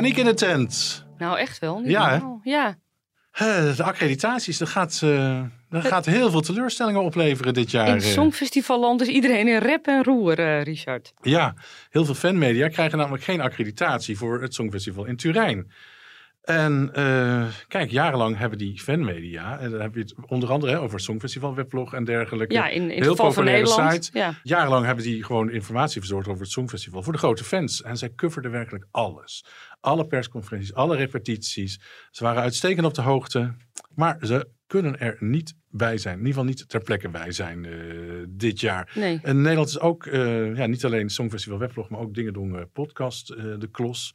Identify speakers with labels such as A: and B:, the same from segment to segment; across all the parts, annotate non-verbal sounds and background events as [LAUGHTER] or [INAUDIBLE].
A: Paniek in de tent.
B: Nou, echt wel. Niet
A: Ja,
B: normaal. Ja.
A: Eh, De accreditaties, dat gaat, eh, dat gaat heel veel teleurstellingen opleveren dit jaar.
B: In
A: eh.
B: het Songfestivalland is iedereen in rep en roer, eh, Richard.
A: Ja, heel veel fanmedia krijgen namelijk geen accreditatie voor het Songfestival in Turijn. En eh, kijk, jarenlang hebben die fanmedia, en dan heb je het onder andere hè, over het Songfestival, weblog en dergelijke.
B: Ja, in,
A: heel
B: geval van Nederland.
A: site.
B: Ja.
A: Jarenlang hebben die gewoon informatie verzorgd over het Songfestival voor de grote fans. En zij coverden werkelijk alles. Alle persconferenties, alle repetities. Ze waren uitstekend op de hoogte. Maar ze kunnen er niet bij zijn. In ieder geval niet ter plekke bij zijn eh, dit jaar.
B: Nee.
A: En Nederland is ook eh, ja, niet alleen Songfestival weblog, maar ook Dingen doen eh, podcast, De Klos.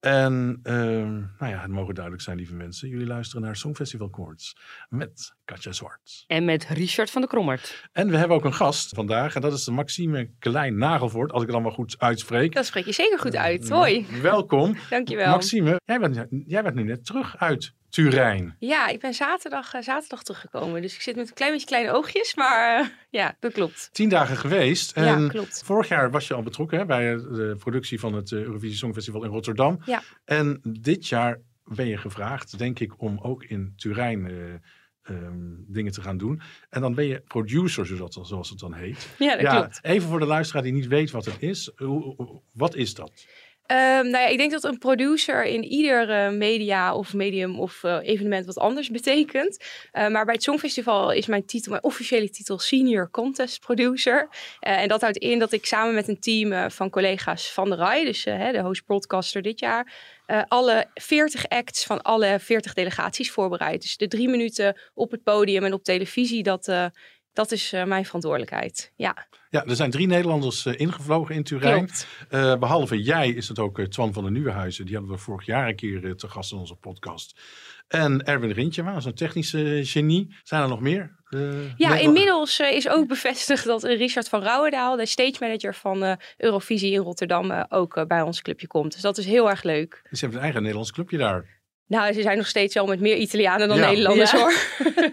A: En ehm, nou ja, het mogen duidelijk zijn, lieve mensen. Jullie luisteren naar Songfestival Koorts met Katja Zwart.
B: En met Richard van der Krommert.
A: En we hebben ook een gast vandaag. En dat is de Maxime Klein-Nagelvoort, als ik het allemaal goed uitspreek.
C: Dat spreek je zeker goed uit. Hoi,
A: Welkom. [LAUGHS]
C: dankjewel.
A: Maxime, jij bent, jij bent nu net terug uit Turijn.
C: Ja, ik ben zaterdag, eh, zaterdag teruggekomen. Dus ik zit met een klein beetje kleine oogjes. Maar eh, ja, dat klopt.
A: Tien dagen geweest. En
C: Ja, klopt.
A: vorig jaar was je al betrokken hè, bij de productie van het eh, Eurovisie Songfestival in Rotterdam.
C: Ja.
A: En dit jaar ben je gevraagd, denk ik, om ook in Turijn eh, ehm, dingen te gaan doen. En dan ben je producer, zoals, dat- zoals het dan heet.
C: Ja, dat klopt.
A: even voor de luisteraar die niet weet wat het is. Hoe- wat is dat?
C: Ehm, nou ja, ik denk dat een producer in ieder eh, media of medium of eh, evenement wat anders [LAUGHS] betekent. Eh, maar bij het Songfestival is mijn titel, mijn officiële titel Senior Contest Producer. En dat houdt in dat ik samen met een team van collega's van de RAI, dus de host broadcaster dit jaar, alle 40 acts van alle 40 delegaties voorbereid. Dus de drie minuten op het podium en op televisie, dat, dat is eh, mijn verantwoordelijkheid. Ja,
A: Ja, er zijn drie Nederlanders eh, ingevlogen in Turijn. Eh, behalve jij is het ook Twan van der Nieuwenhuizen. Die hadden we vorig jaar een keer te gast in onze podcast. En Erwin Rintjema, dat is een technische genie. Zijn er nog meer?
C: Ja, inmiddels is ook bevestigd dat Richard van Rouwendaal, de stage manager van Eurovisie in Rotterdam, ook bij ons clubje komt. Dus dat is heel erg leuk.
A: Ze hebben een eigen Nederlands clubje daar.
C: Nou, ze zijn nog steeds wel met meer Italianen dan
A: Ja.
C: Nederlanders
B: Ja.
C: hoor.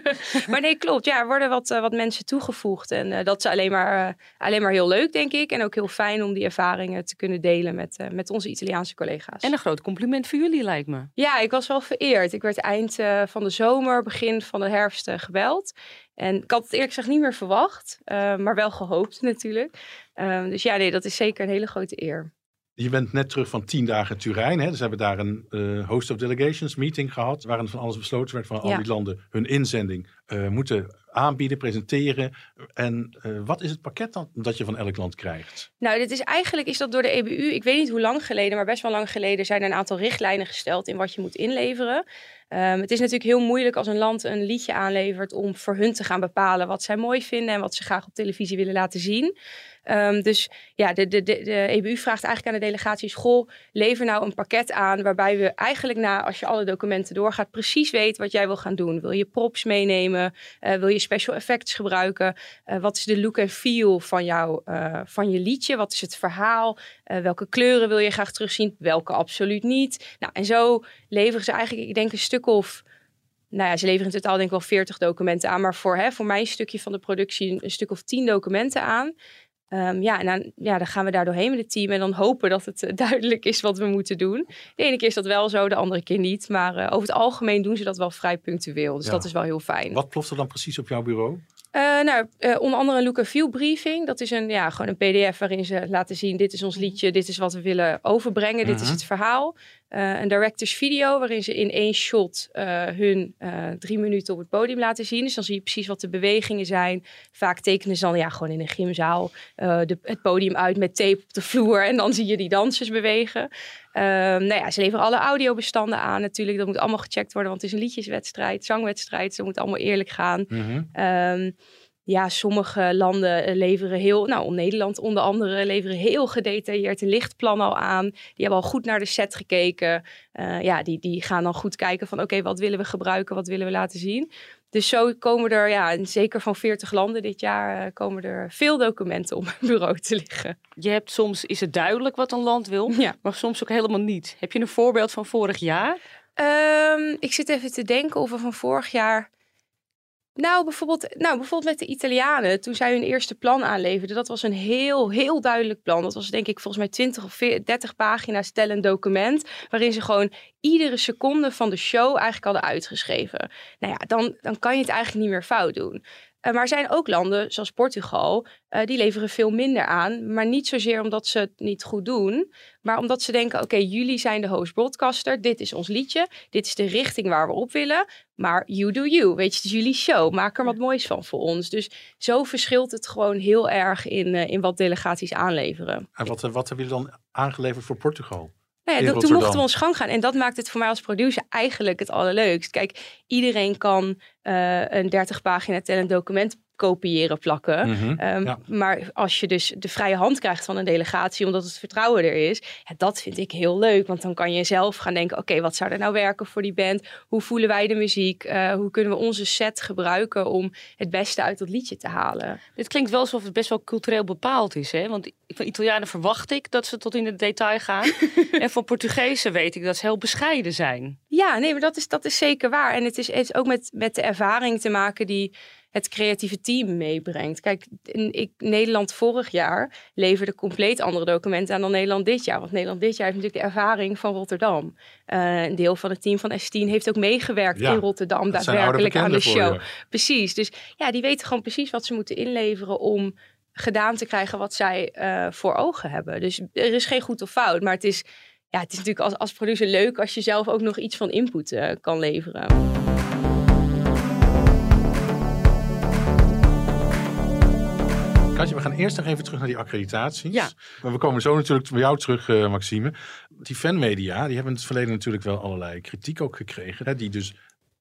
C: [LAUGHS] maar nee, klopt. Ja, er worden wat, eh, wat mensen toegevoegd. En eh, dat is alleen maar, eh, alleen maar heel leuk, denk ik. En ook heel fijn om die ervaringen te kunnen delen met, eh, met onze Italiaanse collega's.
B: En een groot compliment voor jullie, lijkt me.
C: Ja, ik was wel vereerd. Ik werd eind eh, van de zomer, begin van de herfst eh, gebeld. En ik had het eerlijk gezegd niet meer verwacht, eh, maar wel gehoopt [LAUGHS] natuurlijk. Ehm, dus ja, nee, dat is zeker een hele grote eer.
A: Je bent net terug van tien dagen Turijn. Hè? Dus hebben daar een eh, host of delegations meeting gehad. Waarin van alles besloten werd van al
C: Ja.
A: die landen hun inzending eh, moeten aanbieden, presenteren. En eh, wat is het pakket dan dat je van elk land krijgt?
C: Nou, dit is eigenlijk is dat door de EBU, ik weet niet hoe lang geleden, maar best wel lang geleden zijn er een aantal richtlijnen gesteld in wat je moet inleveren. Ehm, het is natuurlijk heel moeilijk als een land een liedje aanlevert om voor hun te gaan bepalen wat zij mooi vinden en wat ze graag op televisie willen laten zien. Ehm, dus ja, de, de, de, EBU vraagt eigenlijk aan de delegaties: Goh, lever nou een pakket aan waarbij we eigenlijk na, als je alle documenten doorgaat, precies weet wat jij wil gaan doen. Wil je props meenemen? Eh, wil je special effects gebruiken? Eh, wat is de look en feel van, jou, eh, van je liedje? Wat is het verhaal? Welke kleuren wil je graag terugzien? Welke absoluut niet? Nou, en zo leveren ze eigenlijk, ik denk, een stuk of nou ja, ze leveren in totaal denk ik wel 40 documenten aan. Maar voor, hè, voor mijn stukje van de productie een, een stuk of 10 documenten aan. Ehm, ja, en dan, ja, dan gaan we daar doorheen met het team. En dan hopen dat het eh, [LAUGHS] duidelijk is wat we moeten doen. De ene keer is dat wel zo, de andere keer niet. Maar eh, over het algemeen doen ze dat wel vrij punctueel. Dus
A: Ja.
C: dat is wel heel fijn.
A: Wat ploft er dan precies op jouw bureau?
C: Uh, nou, uh, onder andere een look and feel briefing. Dat is een, ja, gewoon een pdf waarin ze laten zien... dit is ons liedje, dit is wat we willen overbrengen, dit is
A: Mhm.
C: het verhaal. Uh, een directors video waarin ze in één shot hun drie minuten op het podium laten zien. Dus dan zie je precies wat de bewegingen zijn. Vaak tekenen ze dan ja, gewoon in een gymzaal de, het podium uit met tape op de vloer. En dan zie je die dansers bewegen. Um, nou ja, ze leveren alle audiobestanden aan natuurlijk. Dat moet allemaal gecheckt worden, want het is een liedjeswedstrijd, zangwedstrijd. Dus dat moet allemaal eerlijk gaan. Um, ja, sommige landen eh, leveren heel, nou Nederland onder andere, leveren heel gedetailleerd een lichtplan al aan. Die hebben al goed naar de set gekeken. Uh, ja, die, die gaan dan goed kijken van oké, okay, wat willen we gebruiken, wat willen we laten zien. Dus zo komen er, ja, zeker van 40 landen dit jaar, uh, komen er veel documenten op mijn bureau te liggen.
B: Je hebt soms, is het duidelijk wat een land wil,
C: ja.
B: maar soms ook helemaal niet. Heb je een voorbeeld van vorig jaar?
C: Um, ik zit even te denken of we van vorig jaar... Nou bijvoorbeeld, nou, bijvoorbeeld met de Italianen, toen zij hun eerste plan aanleverden, dat was een heel, heel duidelijk plan. Dat was denk ik volgens mij 20 of 30 pagina's tellend document, waarin ze gewoon iedere seconde van de show eigenlijk hadden uitgeschreven. Nou ja, dan, dan kan je het eigenlijk niet meer fout doen. Uh, maar er zijn ook landen, zoals Portugal, uh, die leveren veel minder aan. Maar niet zozeer omdat ze het niet goed doen, maar omdat ze denken: oké, okay, jullie zijn de host broadcaster, dit is ons liedje, dit is de richting waar we op willen. Maar you do you, weet je, het is jullie show, maak er wat moois van voor ons. Dus zo verschilt het gewoon heel erg in, uh, in wat delegaties aanleveren.
A: En wat, wat hebben jullie dan aangeleverd voor Portugal?
C: Nou ja, toen mochten we ons gang gaan. En dat maakt het voor mij als producer eigenlijk het allerleukst. Kijk, iedereen kan een 30 pagina tellend document kopiëren, plakken.
A: Mm -hmm.
C: um,
A: ja.
C: Maar als je dus de vrije hand krijgt van een delegatie, omdat het vertrouwen er is, ja, dat vind ik heel leuk. Want dan kan je zelf gaan denken: oké, okay, wat zou er nou werken voor die band? Hoe voelen wij de muziek? Uh, hoe kunnen we onze set gebruiken om het beste uit dat liedje te halen?
B: Dit klinkt wel alsof het best wel cultureel bepaald is. Hè? Want van Italianen verwacht ik dat ze tot in het detail gaan. [LAUGHS] en van Portugezen weet ik dat ze heel bescheiden zijn.
C: Ja, nee, maar dat is, dat is zeker waar. En het is, het is ook met, met de ervaring te maken die het creatieve team meebrengt. Kijk, ik, Nederland vorig jaar leverde compleet andere documenten aan dan Nederland dit jaar. Want Nederland dit jaar heeft natuurlijk de ervaring van Rotterdam. Uh, een deel van het team van S10 heeft ook meegewerkt
A: Ja,
C: in Rotterdam daadwerkelijk aan de show.
A: je.
C: Precies, dus ja, die weten gewoon precies wat ze moeten inleveren om gedaan te krijgen wat zij uh, voor ogen hebben. Dus er is geen goed of fout, maar het is, ja, het is natuurlijk als, als producer leuk als je zelf ook nog iets van input uh, kan leveren.
A: Katje, we gaan eerst nog even terug naar die accreditaties.
B: Ja.
A: Maar we komen zo natuurlijk bij jou terug, uh, Maxime. Die fanmedia, die hebben in het verleden natuurlijk wel allerlei kritiek ook gekregen. Hè, die dus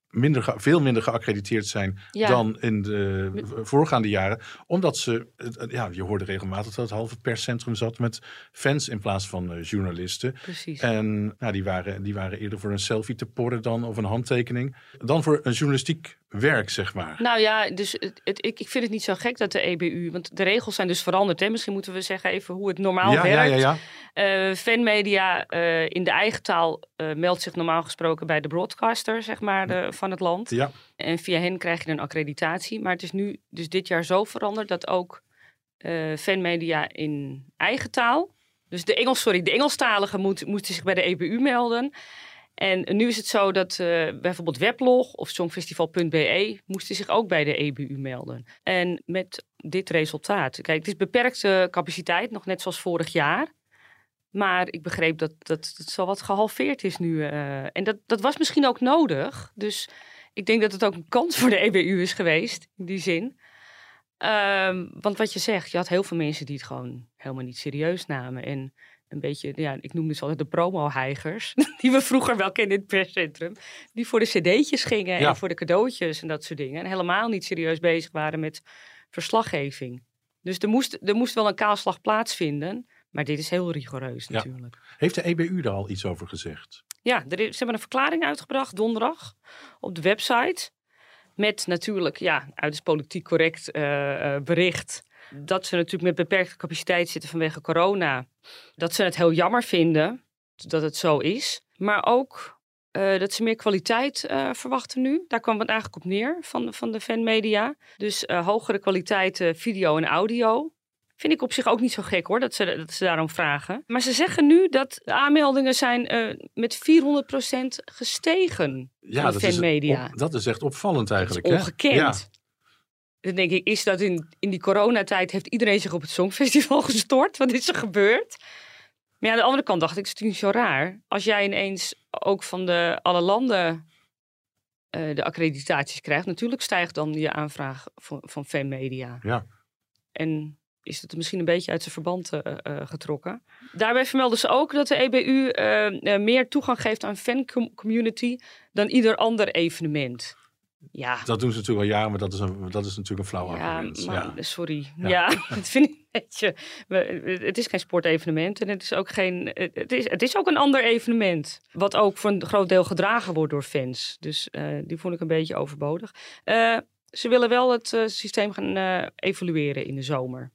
A: minder veel minder geaccrediteerd zijn
B: Ja.
A: dan in de voorgaande jaren. Omdat ze, ja, je hoorde regelmatig dat het halve perscentrum zat met fans in plaats van uh, journalisten.
B: Precies.
A: En nou, die, waren, die waren eerder voor een selfie te porren dan of een handtekening. Dan voor een journalistiek werk, zeg maar.
B: Nou ja, dus het, het- ik, ik vind het niet zo gek dat de EBU, want de regels zijn dus veranderd. Hè? Misschien moeten we zeggen even hoe het normaal
A: ja, ja,
B: werkt.
A: ja, ja.
B: Eh, fanmedia eh, in de eigen taal eh, meldt zich normaal gesproken bij de broadcaster, zeg maar, de, van het land.
A: ja.
B: En via hen krijg je een accreditatie. Maar het is nu dus dit jaar zo veranderd dat ook eh, fanmedia in eigen taal. Dus de Engels, sorry, de Engelstaligen moet, moeten zich bij de EBU melden. En nu is het zo dat eh, bijvoorbeeld Weblog of Songfestival.be moesten zich ook bij de EBU melden. En met dit resultaat. Kijk, het is beperkte capaciteit, nog net zoals vorig jaar. Maar ik begreep dat dat, dat zo wat gehalveerd is nu. eh. en dat, dat was misschien ook nodig. Dus ik denk dat het ook een kans voor de EBU is geweest, in die zin. Ehm, want wat je zegt, je had heel veel mensen die het gewoon helemaal niet serieus namen. En een beetje, ja, ik noemde ze altijd de promo-heigers. [LAUGHS] Die we vroeger wel kenden in het perscentrum. Die voor de cd'tjes gingen
A: Ja.
B: en voor de cadeautjes en dat soort dingen. En helemaal niet serieus bezig waren met verslaggeving. Dus er moest, er moest wel een kaalslag plaatsvinden. Maar dit is heel rigoureus
A: Ja.
B: natuurlijk.
A: Heeft de EBU daar al iets over gezegd?
B: Ja, er is, ze hebben een verklaring uitgebracht donderdag op de website. Met natuurlijk, ja, uiterst politiek correct eh, eh, bericht. Dat ze natuurlijk met beperkte capaciteit zitten vanwege corona. Dat ze het heel jammer vinden dat het zo is. Maar ook eh, dat ze meer kwaliteit verwachten nu. Daar kwam het eigenlijk op neer van, van de fanmedia. Dus hogere kwaliteit video en audio. Vind ik op zich ook niet zo gek hoor, dat ze, dat ze daarom vragen. Maar ze zeggen nu dat de aanmeldingen zijn eh, met 400% gestegen.
A: Ja,
B: van
A: dat is, op- dat is echt opvallend
B: Dat is
A: eigenlijk. hè?
B: ongekend.
A: Ja.
B: Dan denk ik, is dat in, in die coronatijd heeft iedereen zich op het Songfestival [LAUGHS] gestort? Wat is er gebeurd? Maar ja, aan de andere kant dacht ik, het is natuurlijk niet zo raar. Als jij ineens ook van de, alle landen eh, de accreditaties krijgt, natuurlijk stijgt dan je aanvraag van, van fanmedia.
A: Ja.
B: En is het misschien een beetje uit zijn verband eh, eh, getrokken. Daarbij vermelden ze ook dat de EBU eh, meer toegang geeft aan fancommunity dan ieder ander evenement. Ja,
A: Dat doen ze natuurlijk al jaren, maar dat is, een, dat is natuurlijk een flauw
B: ja,
A: argument.
B: maar,
A: Ja.
B: sorry.
A: Ja.
B: Ja, [LAUGHS] dat vind ik een beetje. Het is geen sportevenement en het is ook geen. Het is, het is ook een ander evenement. Wat ook voor een groot deel gedragen wordt door fans. Dus die vond ik een beetje overbodig. Ze willen wel het systeem gaan evalueren in de zomer.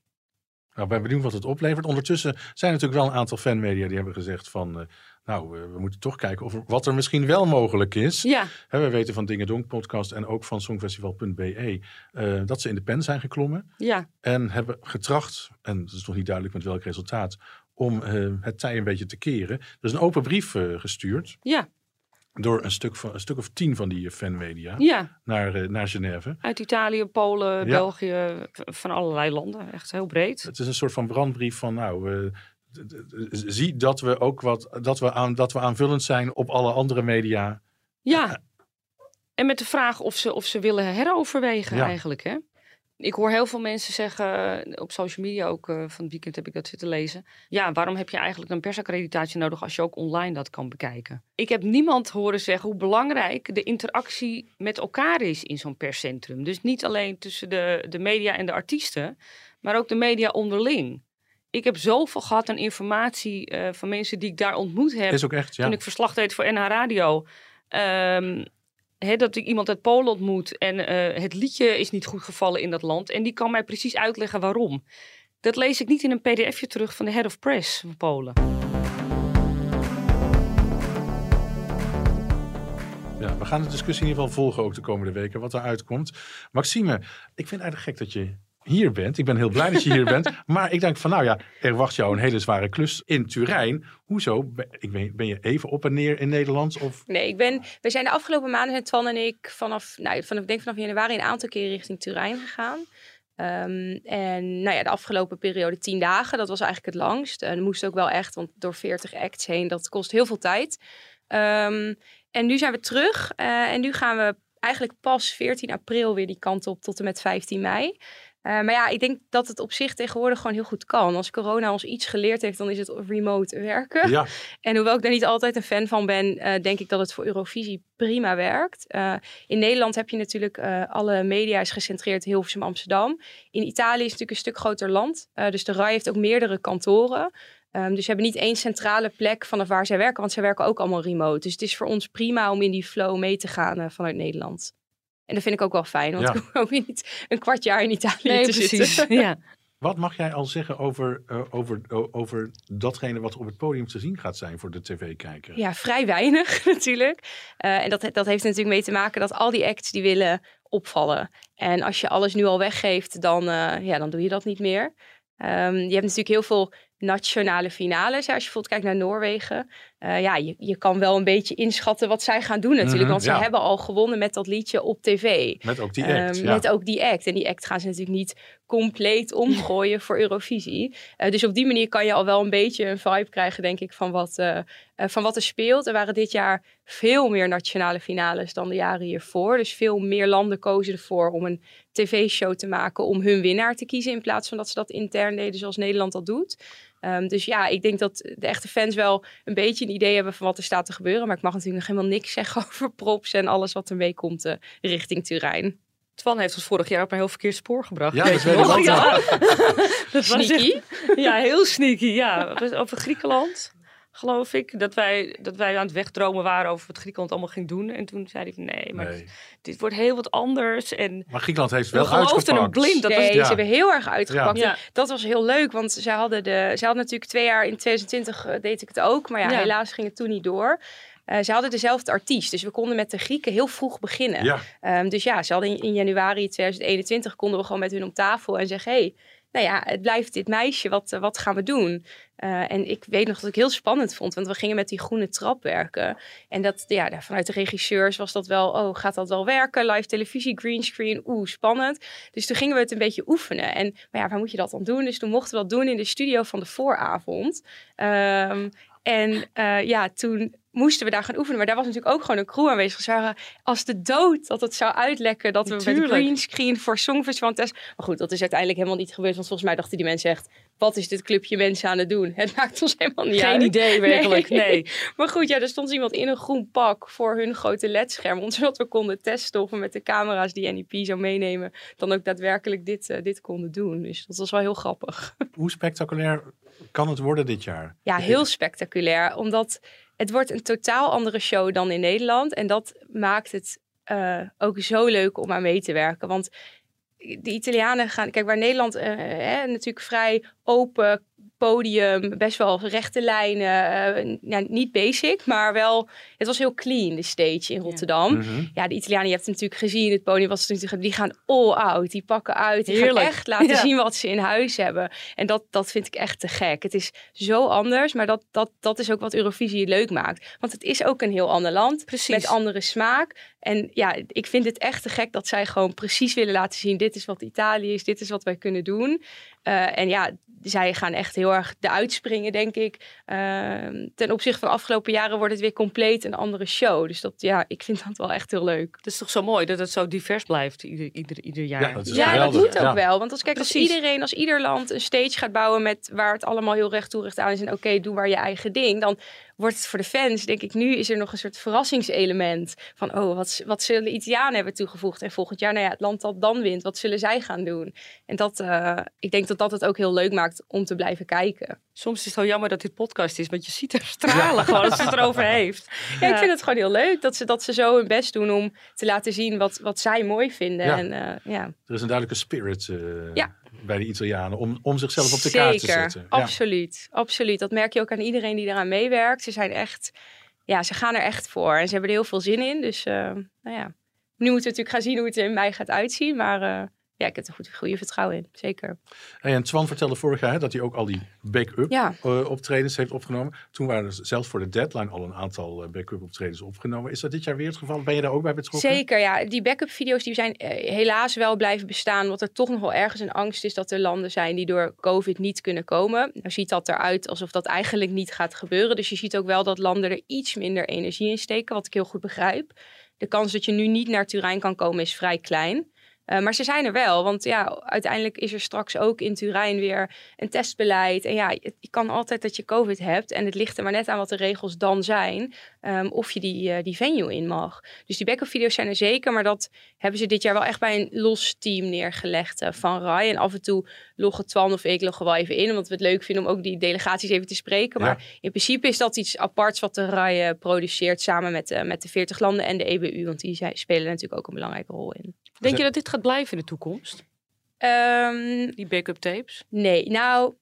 A: Nou, ben benieuwd wat het oplevert. Ondertussen zijn er natuurlijk wel een aantal fanmedia die hebben gezegd van... eh, nou, we moeten toch kijken of er, wat er misschien wel mogelijk is.
B: Ja,
A: Hè, we weten van Dingedonk podcast en ook van songfestival.be... eh, dat ze in de pen zijn geklommen
B: ja,
A: en hebben getracht... en het is nog niet duidelijk met welk resultaat... om eh, het tij een beetje te keren. Er is een open brief gestuurd
B: ja,
A: door een stuk, van, een stuk of tien van die eh, fanmedia
B: ja.
A: naar, eh, naar Genève.
B: Uit Italië, Polen,
A: Ja.
B: België, van allerlei landen. Echt heel breed.
A: Het is een soort van brandbrief van nou, eh, zie dat we ook wat dat we, aan, dat we aanvullend zijn op alle andere media.
B: Ja. En met de vraag of ze, of ze willen heroverwegen
A: Ja.
B: eigenlijk. Hè? Ik hoor heel veel mensen zeggen, eh, op social media ook, eh, van het weekend heb ik dat zitten lezen. Ja, waarom heb je eigenlijk een persaccreditatie nodig als je ook online dat kan bekijken? Ik heb niemand horen zeggen hoe belangrijk de interactie met elkaar is in zo'n perscentrum. Dus niet alleen tussen de, de media en de artiesten, maar ook de media onderling. Ik heb zoveel gehad aan informatie eh, van mensen die ik daar ontmoet heb
A: Is ook echt, ja.
B: toen ik verslag deed voor NH Radio. ehm, dat ik iemand uit Polen ontmoet en eh, het liedje is niet goed gevallen in dat land. En die kan mij precies uitleggen waarom. Dat lees ik niet in een pdfje terug van de head of press van Polen.
A: ja. We gaan de discussie in ieder geval volgen ook de komende weken, wat eruit komt. Maxime, ik vind het eigenlijk gek dat je hier bent. Ik ben heel blij dat je hier bent. [LAUGHS] Maar ik denk van, nou ja, er wacht jou een hele zware klus in Turijn. Hoezo? Ben, je even op en neer in Nederland? Of
C: Nee, ik ben, we zijn de afgelopen maanden, zijn Twan en ik, vanaf, nou, vanaf, ik denk vanaf januari een aantal keer richting Turijn gegaan. Ehm, en nou ja, de afgelopen periode tien dagen, dat was eigenlijk het langst. En moest ook wel echt, want door 40 acts heen, dat kost heel veel tijd. Ehm, en nu zijn we terug eh, en nu gaan we eigenlijk pas 14 april weer die kant op tot en met 15 mei. Eh, maar ja, ik denk dat het op zich tegenwoordig gewoon heel goed kan. Als corona ons iets geleerd heeft, dan is het remote werken.
A: ja, [LAUGHS]
C: En hoewel ik daar niet altijd een fan van ben, eh, denk ik dat het voor Eurovisie prima werkt. Eh, in Nederland heb je natuurlijk alle media is gecentreerd Hilversum, Amsterdam. In Italië is het natuurlijk een stuk groter land. Dus de RAI heeft ook meerdere kantoren. Ehm, dus ze hebben niet één centrale plek vanaf waar zij werken, want zij werken ook allemaal remote. Dus het is voor ons prima om in die flow mee te gaan vanuit Nederland. En dat vind ik ook wel fijn, want
A: Ja.
C: ik hoef niet een kwart jaar in Italië te zitten.
B: Ja.
A: Wat mag jij al zeggen over, eh, over, o- over datgene wat op het podium te zien gaat zijn voor de tv-kijker?
C: Ja, vrij weinig [LAUGHS] natuurlijk. Eh, en dat, dat heeft er natuurlijk mee te maken dat al die acts die willen opvallen. En als je alles nu al weggeeft, dan, eh, ja, dan doe je dat niet meer. Ehm, je hebt natuurlijk heel veel nationale finales. Als je bijvoorbeeld kijkt naar Noorwegen. Eh, ja, je, je kan wel een beetje inschatten wat zij gaan doen natuurlijk.
A: Mhm,
C: want
A: ja.
C: ze hebben al gewonnen met dat liedje op tv.
A: Met ook die act.
C: Ehm,
A: ja.
C: Met ook die act. En die act gaan ze natuurlijk niet compleet [LAUGHS] omgooien voor Eurovisie. Eh, dus op die manier kan je al wel een beetje een vibe krijgen, denk ik, van wat, eh, eh, van wat er speelt. Er waren dit jaar veel meer nationale finales dan de jaren hiervoor. Dus veel meer landen kozen ervoor om een tv-show te maken om hun winnaar te kiezen. In plaats van dat ze dat intern deden zoals Nederland dat doet. Ehm, dus ja, ik denk dat de echte fans wel een beetje een idee hebben van wat er staat te gebeuren. Maar ik mag natuurlijk nog helemaal niks [LAUGHS] zeggen over props en alles wat ermee komt eh, richting Turijn.
B: Twan heeft ons vorig jaar op een heel verkeerd spoor gebracht.
A: Ja,
B: Weet
A: dat
B: je
A: weet ik ook,
B: Ja. [LAUGHS] dat was
C: Sneaky.
B: echt- ja, heel sneaky. Ja, over Griekenland, geloof ik. Dat wij, dat wij aan het wegdromen waren over wat Griekenland allemaal ging doen. En toen zei hij van nee, maar
A: Nee.
B: dit wordt heel wat anders. En
A: Maar Griekenland heeft wel
B: we geloofden hem
A: uitgepakt.
B: blind. Dat
C: nee,
B: was,
C: ze hebben heel erg uitgepakt.
B: Ja.
C: Dat was heel leuk, want ze hadden, de, ze hadden natuurlijk twee jaar in 2020 eh, deed ik het ook. Maar ja,
B: Ja.
C: helaas ging het toen niet door. Eh, ze hadden dezelfde artiest, dus we konden met de Grieken heel vroeg beginnen.
A: Ja,
C: Ehm, dus ja, ze hadden in, in januari 2021 konden we gewoon met hun om tafel en zeggen: hey, nou ja, het blijft dit meisje, wat, eh, wat gaan we doen? Eh, en ik weet nog dat ik heel spannend vond, want we gingen met die groene trap werken. En dat, ja, vanuit de regisseurs was dat wel, oh, gaat dat wel werken? Live televisie, greenscreen, oeh, spannend. Dus toen gingen we het een beetje oefenen. En maar ja, waar moet je dat dan doen? Dus toen mochten we dat doen in de studio van de vooravond. Ehm, en uh, ja, toen moesten we daar gaan oefenen. Maar daar was natuurlijk ook gewoon een crew aanwezig. Ze als de dood dat het zou uitlekken dat we met met greenscreen voor Songfestival test. Maar goed, dat is uiteindelijk helemaal niet gebeurd. Want volgens mij dachten die mensen echt, wat is dit clubje mensen aan het doen? Het [LAUGHS] maakt ons helemaal niet
B: Geen
C: uit.
B: Geen idee werkelijk, nee. [LAUGHS]
C: Maar goed, ja, er stond iemand in een groen pak voor hun grote ledscherm. [LAUGHS] Zodat we konden testen of we met de camera's die NEP zou meenemen, dan ook daadwerkelijk dit, uh, dit konden doen. Dus dat was wel heel grappig.
A: Hoe spectaculair kan het worden dit jaar?
C: Ja, heel spectaculair. Omdat het wordt een totaal andere show dan in Nederland. En dat maakt het uh, ook zo leuk om aan mee te werken. Want de Italianen gaan, kijk, waar Nederland hè, natuurlijk vrij open podium, best wel rechte lijnen. Uh, ja, niet basic, maar wel. Het was heel clean, de stage in Rotterdam. Ja, mm -hmm. de Italianen, je hebt het natuurlijk gezien. Het podium was natuurlijk. Die gaan all out. Die pakken uit. Die Heerlijk. gaan echt laten ja. zien wat ze in huis hebben. En dat, dat vind ik echt te gek. Het is zo anders, maar dat, dat, dat is ook wat Eurovisie leuk maakt. Want het is ook een heel ander land.
B: Precies.
C: Met andere smaak. En ja, ik vind het echt te gek dat zij gewoon precies willen laten zien: dit is wat Italië is, dit is wat wij kunnen doen. Uh, en ja, zij gaan echt heel erg de uitspringen, denk ik. Uh, ten opzichte van de afgelopen jaren wordt het weer compleet een andere show. Dus dat, ja, ik vind dat wel echt heel leuk.
B: Het is toch zo mooi dat het zo divers blijft ieder, ieder, ieder jaar.
A: Ja, dat, is
C: ja, dat moet ook
A: ja.
C: wel. Want als, kijk, als iedereen, als ieder land een stage gaat bouwen met waar het allemaal heel recht toe recht aan is en oké, doe maar je eigen ding, dan wordt het voor de fans, denk ik, nu is er nog een soort verrassingselement. Van, oh, wat, wat zullen de Italianen hebben toegevoegd? En volgend jaar, nou ja, het land dat dan wint, wat zullen zij gaan doen? En dat, uh, ik denk dat dat het ook heel leuk maakt om te blijven kijken.
B: Soms is het wel jammer dat dit podcast is, want je ziet er stralen ja. gewoon als ze het erover heeft.
C: Ja, ik vind het gewoon heel leuk dat ze, dat ze zo hun best doen om te laten zien wat, wat zij mooi vinden.
A: Ja.
C: En, uh, ja.
A: Er is een duidelijke spirit uh,
C: ja.
A: Bij de Italianen om, om zichzelf op de
C: Zeker,
A: kaart te zetten.
C: Absoluut, absoluut. Dat merk je ook aan iedereen die eraan meewerkt. Ze zijn echt, ja, ze gaan er echt voor en ze hebben er heel veel zin in. Dus, uh, nou ja, nu moeten we natuurlijk gaan zien hoe het er in mei gaat uitzien, maar uh, ja, ik heb er goed, goede vertrouwen in, zeker.
A: En Twan vertelde vorig jaar dat hij ook al die backup
C: ja.
A: uh, optredens heeft opgenomen. Toen waren er zelfs voor de deadline al een aantal backup optredens opgenomen. Is dat dit jaar weer het geval? Ben je daar ook bij betrokken?
C: Zeker, ja. Die backup video's die zijn uh, helaas wel blijven bestaan. Want er toch nog wel ergens een angst is dat er landen zijn die door COVID niet kunnen komen. Nou ziet dat eruit alsof dat eigenlijk niet gaat gebeuren. Dus je ziet ook wel dat landen er iets minder energie in steken, wat ik heel goed begrijp. De kans dat je nu niet naar Turijn kan komen is vrij klein. Uh, maar ze zijn er wel, want ja, uiteindelijk is er straks ook in Turijn weer een testbeleid. En ja, het kan altijd dat je COVID hebt en het ligt er maar net aan wat de regels dan zijn, um, of je die, uh, die venue in mag. Dus die backup video's zijn er zeker, maar dat hebben ze dit jaar wel echt bij een los team neergelegd uh, van RAI. En af en toe loggen Twan of ik loggen wel even in, omdat we het leuk vinden om ook die delegaties even te spreken. Maar in principe is dat iets aparts wat de RAI produceert samen met, met de 40 landen en de EBU, want die spelen natuurlijk ook een belangrijke rol in.
B: Denk je dat dit gaat blijven in de toekomst?
C: Um,
B: die backup tapes?
C: Nee, nou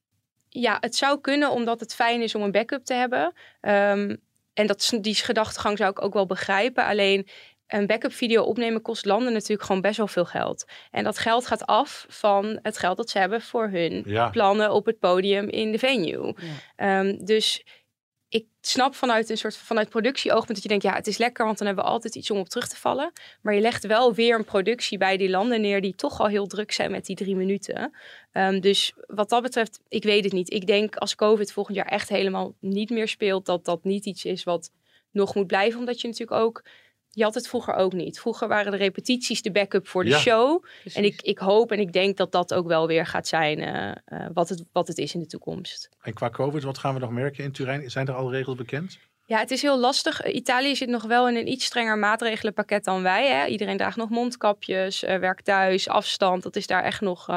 C: ja, het zou kunnen omdat het fijn is om een backup te hebben. Um, en dat, die gedachtegang zou ik ook wel begrijpen. Alleen een backup video opnemen kost landen natuurlijk gewoon best wel veel geld. En dat geld gaat af van het geld dat ze hebben voor hun
A: Ja.
C: plannen op het podium in de venue. Um, dus snap vanuit een soort vanuit productieoogpunt dat je denkt, ja, het is lekker, want dan hebben we altijd iets om op terug te vallen. Maar je legt wel weer een productie bij die landen neer die toch al heel druk zijn met die drie minuten. Um, dus wat dat betreft, ik weet het niet. Ik denk als COVID volgend jaar echt helemaal niet meer speelt, dat dat niet iets is wat nog moet blijven, omdat je natuurlijk ook je had het vroeger ook niet. Vroeger waren de repetities de backup voor de
A: Ja,
C: show.
B: Precies.
C: En ik, ik hoop en ik denk dat dat ook wel weer gaat zijn eh, eh, wat, het, wat het is in de toekomst.
A: En qua COVID, wat gaan we nog merken in Turijn? Zijn er al regels bekend?
C: Ja, het is heel lastig. Eh, Italië zit nog wel in een iets strenger maatregelenpakket dan wij. Hè? Iedereen draagt nog mondkapjes, uh, werkt thuis, afstand. Dat is daar echt nog, uh,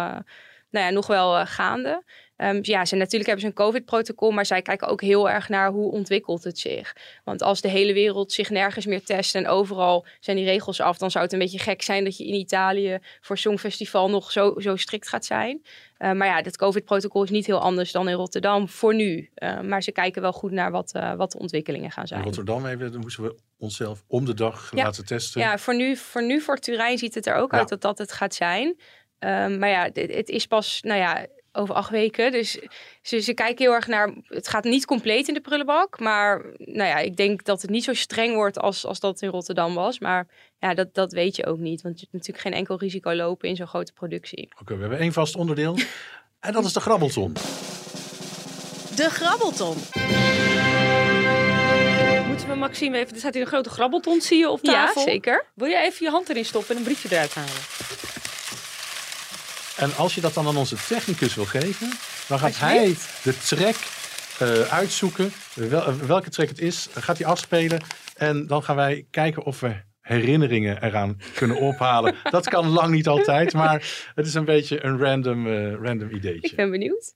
C: nou ja, nog wel gaande. Um, ja, ze, natuurlijk hebben ze een COVID-protocol, maar zij kijken ook heel erg naar hoe ontwikkelt het zich. Want als de hele wereld zich nergens meer test en overal zijn die regels af, dan zou het een beetje gek zijn dat je in Italië voor Songfestival nog zo, zo strikt gaat zijn. Uh, maar ja, dat COVID-protocol is niet heel anders dan in Rotterdam voor nu. Uh, maar ze kijken wel goed naar wat, uh, wat de ontwikkelingen gaan zijn.
A: In Rotterdam even, dan moesten we onszelf om de dag
C: Ja.
A: laten testen.
C: Ja, voor nu, voor nu voor Turijn ziet het er ook
A: Ja.
C: uit dat dat het gaat zijn. Um, maar ja, het, het is pas, nou ja, over acht weken. Dus ze, ze kijken heel erg naar. Het gaat niet compleet in de prullenbak. Maar nou ja, ik denk dat het niet zo streng wordt als, als dat in Rotterdam was. Maar ja, dat, dat weet je ook niet. Want je hebt natuurlijk geen enkel risico lopen in zo'n grote productie.
A: Oké, we hebben één vast onderdeel. [LAUGHS] en dat is de grabbelton.
D: De grabbelton.
B: Moeten we Maxime even... Er staat hier een grote grabbelton, zie je, op tafel.
C: Ja, zeker.
B: Wil jij even je hand erin stoppen en een briefje eruit halen?
A: En als je dat dan aan onze technicus wil geven, dan gaat hij de track uh, uitzoeken. Wel, welke track het is, gaat hij afspelen. En dan gaan wij kijken of we herinneringen eraan kunnen ophalen. [LAUGHS] dat kan lang niet altijd, maar het is een beetje een random, uh, random ideetje.
C: Ik ben benieuwd.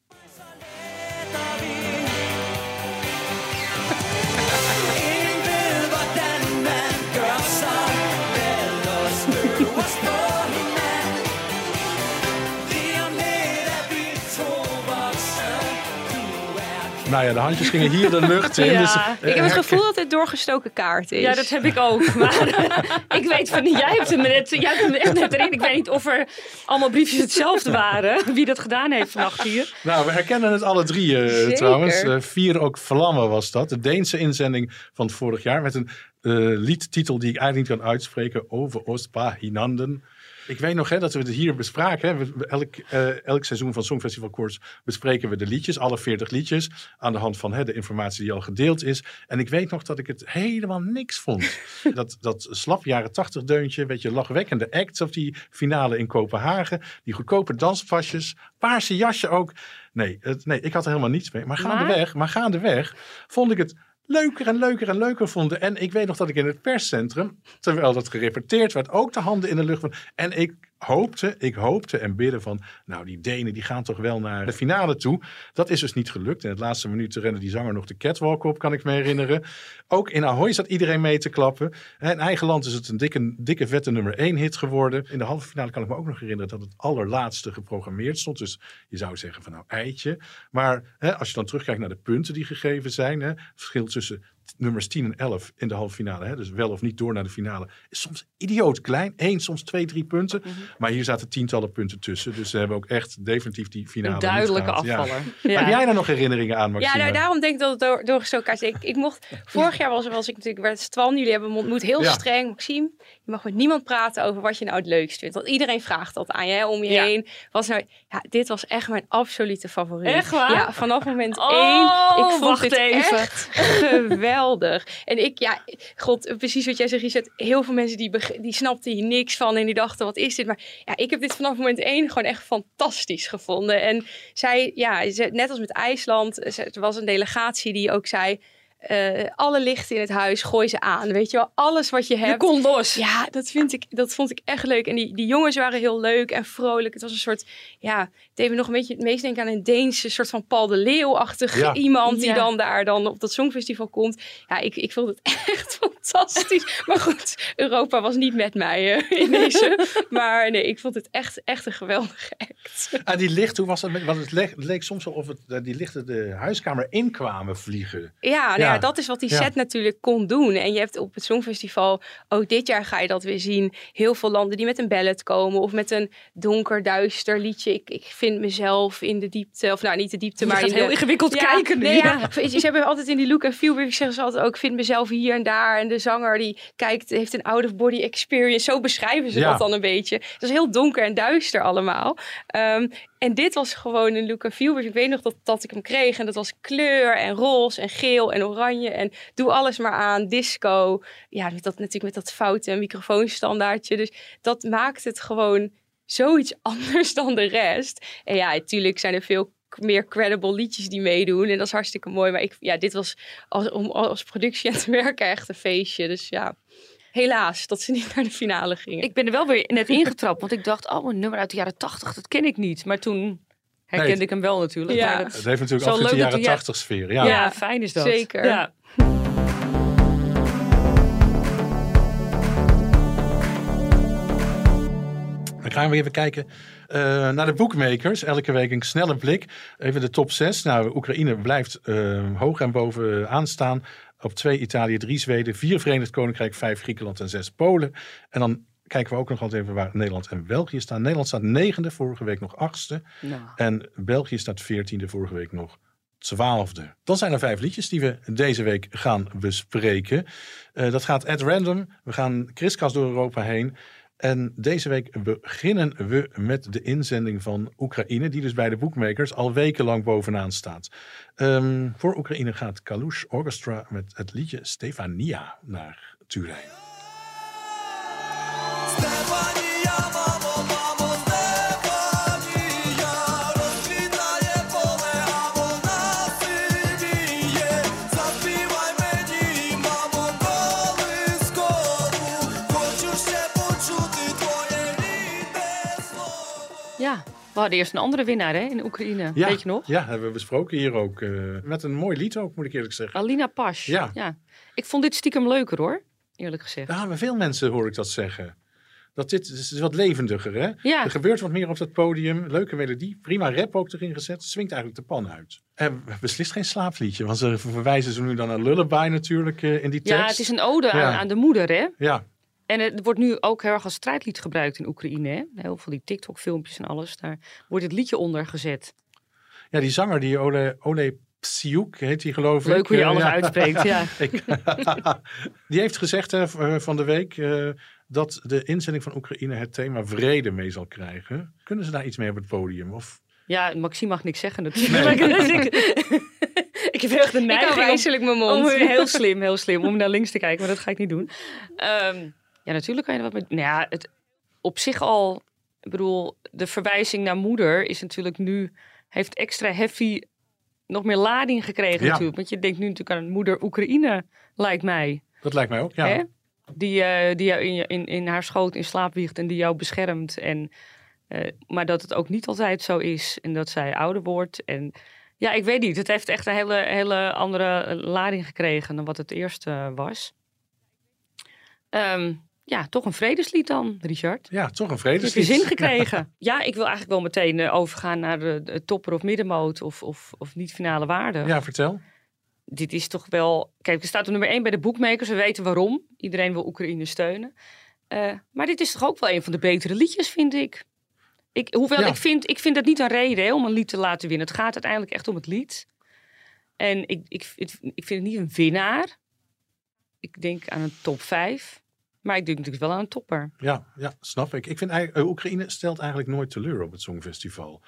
A: Nou ja, de handjes gingen hier de lucht in.
C: Ja.
A: Dus,
C: ik heb het gevoel dat het doorgestoken kaart is.
B: Ja, dat heb ik ook. Maar [LAUGHS] ik weet van niet. Jij hebt hem net, jij hebt hem echt net erin. Ik weet niet of er allemaal briefjes hetzelfde waren. Wie dat gedaan heeft vannacht hier.
A: Nou, we herkennen het alle drie uh, trouwens. Uh, vier ook Vlammen was dat. De Deense inzending van vorig jaar. Met een uh, liedtitel die ik eigenlijk niet kan uitspreken. Over Oostpa Hinanden. Ik weet nog hè, dat we het hier bespraken. Hè. Elk, uh, elk seizoen van Songfestival Koers bespreken we de liedjes, alle 40 liedjes, aan de hand van hè, de informatie die al gedeeld is. En ik weet nog dat ik het helemaal niks vond. [LAUGHS] dat, dat slap jaren 80 deuntje, weet je, lachwekkende acts of die finale in Kopenhagen, die goedkope danspasjes, paarse jasje ook. Nee, het, nee, ik had er helemaal niets mee. Maar gaandeweg, maar gaandeweg vond ik het leuker en leuker en leuker vonden. En ik weet nog dat ik in het perscentrum, terwijl dat gerepeteerd werd, ook de handen in de lucht. Van, en ik hoopte, ik hoopte en bidden van, nou die Denen die gaan toch wel naar de finale toe. Dat is dus niet gelukt. In het laatste minuut rende die zanger nog de catwalk op, kan ik me herinneren. Ook in Ahoy zat iedereen mee te klappen. In eigen land is het een dikke, dikke vette nummer 1 hit geworden. In de halve finale kan ik me ook nog herinneren dat het allerlaatste geprogrammeerd stond. Dus je zou zeggen van nou eitje. Maar hè, als je dan terugkijkt naar de punten die gegeven zijn, hè, verschil tussen nummers 10 en 11 in de halve finale, hè, dus wel of niet door naar de finale, is soms idioot klein. Eén, soms twee, drie punten. Mm -hmm. Maar hier zaten tientallen punten tussen. Dus ze hebben ook echt definitief die finale.
B: Een duidelijke afvaller. [LAUGHS]
A: Ja. Ja. Heb jij daar nog herinneringen aan, Maxime?
C: Ja, nou, daarom denk ik dat het door, doorgestoken is. Ik, ik mocht, [LAUGHS] vorig jaar was, was ik natuurlijk het Twan. Jullie hebben ontmoet heel streng. Maxime, je mag met niemand praten over wat je nou het leukst vindt. Want iedereen vraagt dat aan je, hè, om je ja. heen. Was nou, ja, dit was echt mijn absolute favoriet.
B: Echt waar?
C: Ja, vanaf moment
B: oh,
C: één. Ik vond het
B: even.
C: echt geweldig. En ik, ja, god, precies wat jij zegt, Richard. Heel veel mensen die, die snapten hier niks van en die dachten, wat is dit? Maar ja, ik heb dit vanaf moment één gewoon echt fantastisch gevonden. En zij, ja, net als met IJsland, er was een delegatie die ook zei... Uh, alle lichten in het huis, gooi ze aan. Weet je wel, alles wat je hebt.
B: Je kon los.
C: Ja, dat, vind ik, dat vond ik echt leuk. En die, die jongens waren heel leuk en vrolijk. Het was een soort, ja, het deed me nog een beetje het meest denken aan een Deense soort van Paul de Leeuw-achtig ja. iemand die ja. dan daar dan op dat Songfestival komt. Ja, ik, ik vond het [LAUGHS] echt fantastisch. maar goed, Europa was niet met mij uh, in deze. [LAUGHS] maar nee, ik vond het echt, echt een geweldige act.
A: Ah, die licht, hoe was dat? Want het leek, het leek soms wel of het, die lichten de huiskamer inkwamen vliegen.
C: Ja, nou ja, dat is wat die set ja. natuurlijk kon doen. En je hebt op het Songfestival, ook dit jaar ga je dat weer zien, heel veel landen die met een ballad komen of met een donker, duister liedje. Ik, ik vind mezelf in de diepte, of nou niet de diepte,
B: je
C: maar in
B: heel
C: de,
B: ingewikkeld
C: ja,
B: kijken nu.
C: Nee, ja. Ze hebben altijd in die look en feel, zeggen ze altijd ook, ik vind mezelf hier en daar. En de zanger die kijkt, heeft een out-of-body experience. Zo beschrijven ze
A: Ja.
C: dat dan een beetje. Het is heel donker en duister allemaal. Ehm, en dit was gewoon een feel. Dus ik weet nog dat, dat ik hem kreeg. En dat was kleur en roze en geel en oranje. En doe alles maar aan. Disco. Ja, met dat, natuurlijk met dat foute microfoonstandaardje. Dus dat maakt het gewoon zoiets [LAUGHS] anders dan de rest. En ja, natuurlijk zijn er veel meer credible liedjes die meedoen. En dat is hartstikke mooi. Maar ik, ja, dit was als, om als productie aan te [LAUGHS] werken echt een feestje. Dus ja, helaas dat ze niet [LAUGHS] naar de finale gingen.
B: Ik ben er wel weer net ingetrapt, want ik dacht, oh, een nummer uit de jaren tachtig, dat ken ik niet. Maar toen herkende
A: Nee,
B: ik hem wel natuurlijk.
C: Ja.
B: Maar dat-
A: Het heeft natuurlijk absoluut de jaren
B: je-
A: 80 sfeer. Ja.
B: ja. fijn is dat.
C: Zeker.
B: Ja.
A: Dan gaan we even kijken eh, naar de bookmakers. Elke week een snelle blik. Even de top 6. Nou, Oekraïne blijft eh, hoog en bovenaan staan. Op 2 Italië, 3 Zweden, 4 Verenigd Koninkrijk, 5 Griekenland en 6 Polen. En dan kijken we ook nog altijd even waar Nederland en België staan. Nederland staat negende, vorige week nog achtste.
B: Nou,
A: En België staat veertiende, vorige week nog twaalfde. Dan zijn er vijf liedjes die we deze week gaan bespreken. Eh, dat gaat at random. We gaan kriskast door Europa heen. En deze week beginnen we met de inzending van Oekraïne, die dus bij de boekmakers al wekenlang bovenaan staat. Ehm, voor Oekraïne gaat Kalush Orchestra met het liedje Stefania naar Turijn.
B: We hadden eerst een andere winnaar hè, in Oekraïne. Weet je nog?
A: Ja, hebben we besproken hier ook. eh, met een mooi lied ook, moet ik eerlijk zeggen.
B: Alina Pas.
A: Ja.
B: Ik vond dit stiekem leuker hoor, eerlijk gezegd.
A: Ja, maar veel mensen hoor ik dat zeggen. Dat dit is wat levendiger, hè?
B: Ja.
A: Er gebeurt wat meer op dat podium. Leuke melodie. Prima rap ook erin gezet. Swingt eigenlijk de pan uit. En beslist geen slaapliedje. Want ze verwijzen ze nu dan naar Lullaby natuurlijk eh, in die tekst.
B: Ja, het is een ode aan,
A: Ja.
B: aan de moeder hè.
A: Ja,
B: En het wordt nu ook heel erg als strijdlied gebruikt in Oekraïne. Hè? Heel veel die TikTok-filmpjes en alles. Daar wordt het liedje onder gezet.
A: ja die zanger, die Ole, Ole Psiuk heet die geloof ik.
B: Leuk hoe je
A: Eh,
B: alles
A: ja.
B: uitspreekt. Ja. [LAUGHS]
A: Ik- [LAUGHS] die heeft gezegd hè, eh, van de week eh, dat de inzending van Oekraïne het thema vrede mee zal krijgen. Kunnen ze daar iets mee op het podium? Of
B: ja, Maxime mag niks zeggen natuurlijk. [LAUGHS] Dus ik, ik heb echt de
C: Ik
B: neiging om-
C: wijselijk mijn
B: om,
C: mond.
B: heel slim, heel slim, om naar links te kijken. Maar dat ga ik niet doen. Ehm, ja, natuurlijk kan je er wat mee... Nou ja, het, op zich al... Ik bedoel, de verwijzing naar moeder is natuurlijk nu... Heeft extra heavy nog meer lading gekregen
A: Ja.
B: natuurlijk. Want je denkt nu natuurlijk aan moeder Oekraïne, lijkt mij.
A: dat lijkt mij ook. Ja.
B: Hè? Die, eh, die jou in, in, in haar schoot in slaap wiegt en die jou beschermt. En, eh, maar dat het ook niet altijd zo is en dat zij ouder wordt. En ja, ik weet niet. Het heeft echt een hele, hele andere lading gekregen dan wat het eerst was. Ehm, ja, toch een vredeslied dan, Richard.
A: Ja, toch een
B: Heb
A: vredeslied.
B: je zin gekregen? [LAUGHS] Ja, ik wil eigenlijk wel meteen eh, overgaan naar de, de topper of middenmoot of, of, of niet finale waarde
A: Ja, vertel.
B: dit is toch wel. Kijk, we staan op nummer 1 bij de boekmakers. We weten waarom. Iedereen wil Oekraïne steunen. Eh, maar dit is toch ook wel een van de betere liedjes, vind ik. ik hoewel
A: Ja.
B: ik vind, ik vind dat niet een reden hè, om een lied te laten winnen. Het gaat uiteindelijk echt om het lied. En ik, ik, ik, ik vind het niet een winnaar. Ik denk aan een top 5. Maar ik denk natuurlijk wel aan een topper.
A: Ja, ja, snap ik. Ik vind eh, Oekraïne stelt eigenlijk nooit teleur op het Songfestival.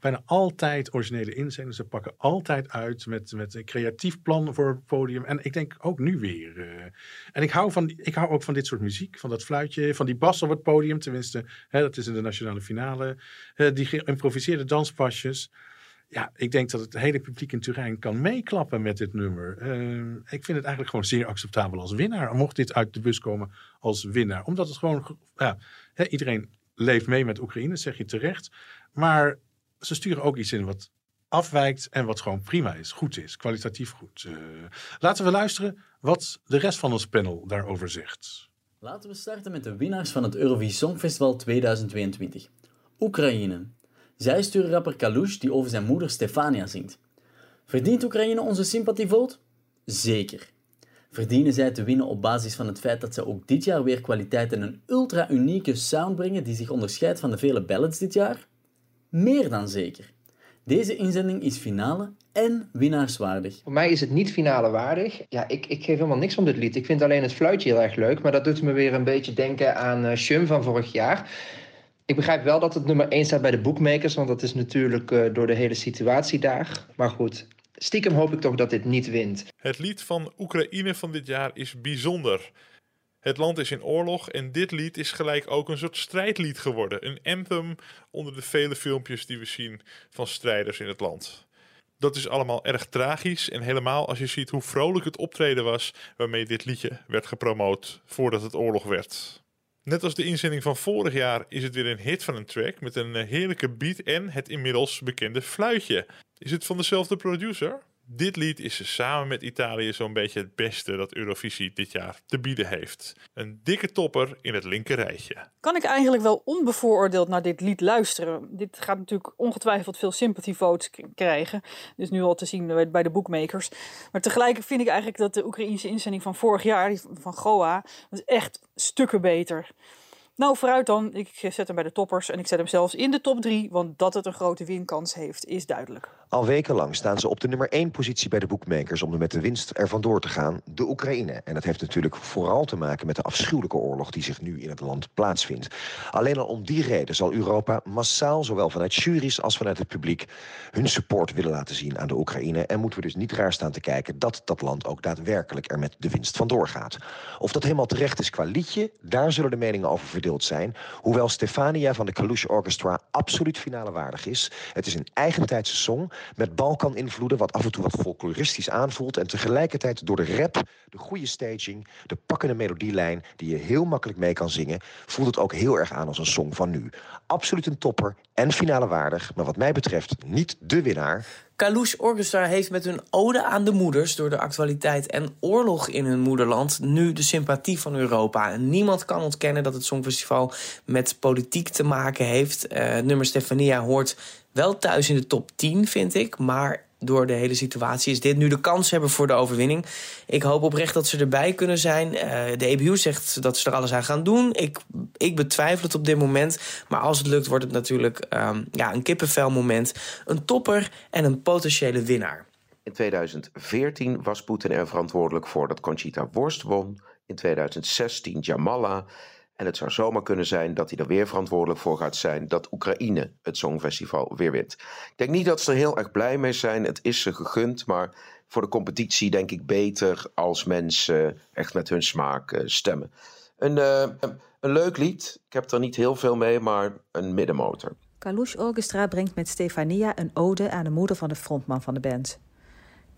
A: Bijna altijd originele inzendingen. Ze pakken altijd uit met, met een creatief plan voor het podium. En ik denk ook nu weer. eh, en ik hou, van, ik hou ook van dit soort muziek. Van dat fluitje, van die bas op het podium. Tenminste, hè, dat is in de nationale finale. Eh, die geïmproviseerde danspasjes. Ja, ik denk dat het hele publiek in Turijn kan meeklappen met dit nummer. Eh, ik vind het eigenlijk gewoon zeer acceptabel als winnaar. Mocht dit uit de bus komen als winnaar. Omdat het gewoon, ge- ja, iedereen leeft mee met Oekraïne, zeg je terecht. Maar ze sturen ook iets in wat afwijkt en wat gewoon prima is, goed is, kwalitatief goed. Eh, laten we luisteren wat de rest van ons panel daarover zegt.
E: Laten we starten met de winnaars van het Eurovisie Songfestival 2022. Oekraïne. Zij sturen rapper Kalush die over zijn moeder Stefania zingt. Verdient Oekraïne onze sympathievote? Zeker. Verdienen zij te winnen op basis van het feit dat ze ook dit jaar weer kwaliteit en een ultra-unieke sound brengen die zich onderscheidt van de vele ballads dit jaar? Meer dan zeker. Deze inzending is finale en winnaarswaardig.
F: Voor mij is het niet finale waardig. Ja, ik, ik geef helemaal niks om dit lied. Ik vind alleen het fluitje heel erg leuk. Maar dat doet me weer een beetje denken aan eh Shum van vorig jaar. Ik begrijp wel dat het nummer 1 staat bij de bookmakers. Want dat is natuurlijk eh, door de hele situatie daar. Maar goed, stiekem hoop ik toch dat dit niet wint.
G: Het lied van Oekraïne van dit jaar is bijzonder. Het land is in oorlog en dit lied is gelijk ook een soort strijdlied geworden. Een anthem onder de vele filmpjes die we zien van strijders in het land. Dat is allemaal erg tragisch en helemaal als je ziet hoe vrolijk het optreden was waarmee dit liedje werd gepromoot voordat het oorlog werd. Net als de inzending van vorig jaar is het weer een hit van een track met een eh, heerlijke beat en het inmiddels bekende fluitje. Is het van dezelfde producer? Dit lied is samen met Italië zo'n beetje het beste dat Eurovisie dit jaar te bieden heeft. Een dikke topper in het linker rijtje.
H: kan ik eigenlijk wel onbevooroordeeld naar dit lied luisteren. Dit gaat natuurlijk ongetwijfeld veel sympathy votes krijgen. Dus nu al te zien bij- bij de bookmakers. Maar tegelijk vind ik eigenlijk dat de Oekraïnse inzending van vorig jaar, die van Goa, was echt stukken beter. Nou, vooruit dan. Ik zet hem bij de toppers en ik zet hem zelfs in de top 3, want dat het een grote winkans heeft, is duidelijk.
I: Al wekenlang staan ze op de nummer 1 positie bij de boekmakers om er met de winst ervan door te gaan, de Oekraïne. En dat heeft natuurlijk vooral te maken met de afschuwelijke oorlog die zich nu in het land plaatsvindt. Alleen al om die reden zal Europa massaal, zowel vanuit juries als vanuit het publiek, hun support willen laten zien aan de Oekraïne. En moeten we dus niet raar staan te kijken dat dat land ook daadwerkelijk er met de winst vandoor gaat. Of dat helemaal terecht is qua liedje, daar zullen de meningen over verdeeld zijn. Hoewel Stefania van de Kalush Orchestra absoluut finale waardig is. Het is een eigentijdse song met Balkan-invloeden... wat af en toe wat folkloristisch aanvoelt... en tegelijkertijd door de rap, de goede staging... de pakkende melodielijn die je heel makkelijk mee kan zingen... voelt het ook heel erg aan als een song van nu. Absoluut een topper en finale waardig... maar wat mij betreft niet de winnaar...
J: Kalush Orchestra heeft met hun ode aan de moeders... door de actualiteit en oorlog in hun moederland... nu de sympathie van Europa. En niemand kan ontkennen dat het Songfestival met politiek te maken heeft. Uh, nummer Stefania hoort wel thuis in de top 10, vind ik. Maar door de hele situatie is dit nu de kans hebben voor de overwinning. Ik hoop oprecht dat ze erbij kunnen zijn. Uh, de EBU zegt dat ze er alles aan gaan doen. Ik, ik betwijfel het op dit moment. Maar als het lukt, wordt het natuurlijk um, ja, een kippenvel moment. Een topper en een potentiële winnaar.
K: In 2014 was Poetin er verantwoordelijk voor dat Conchita Worst won. In 2016 Jamala. En het zou zomaar kunnen zijn dat hij er weer verantwoordelijk voor gaat zijn dat Oekraïne het Songfestival weer wint. Ik denk niet dat ze er heel erg blij mee zijn. Het is ze gegund, maar voor de competitie denk ik beter als mensen echt met hun smaak stemmen. Een, uh, een leuk lied. Ik heb er niet heel veel mee, maar een middenmotor.
L: Kalush Orchestra brengt met Stefania een ode aan de moeder van de frontman van de band.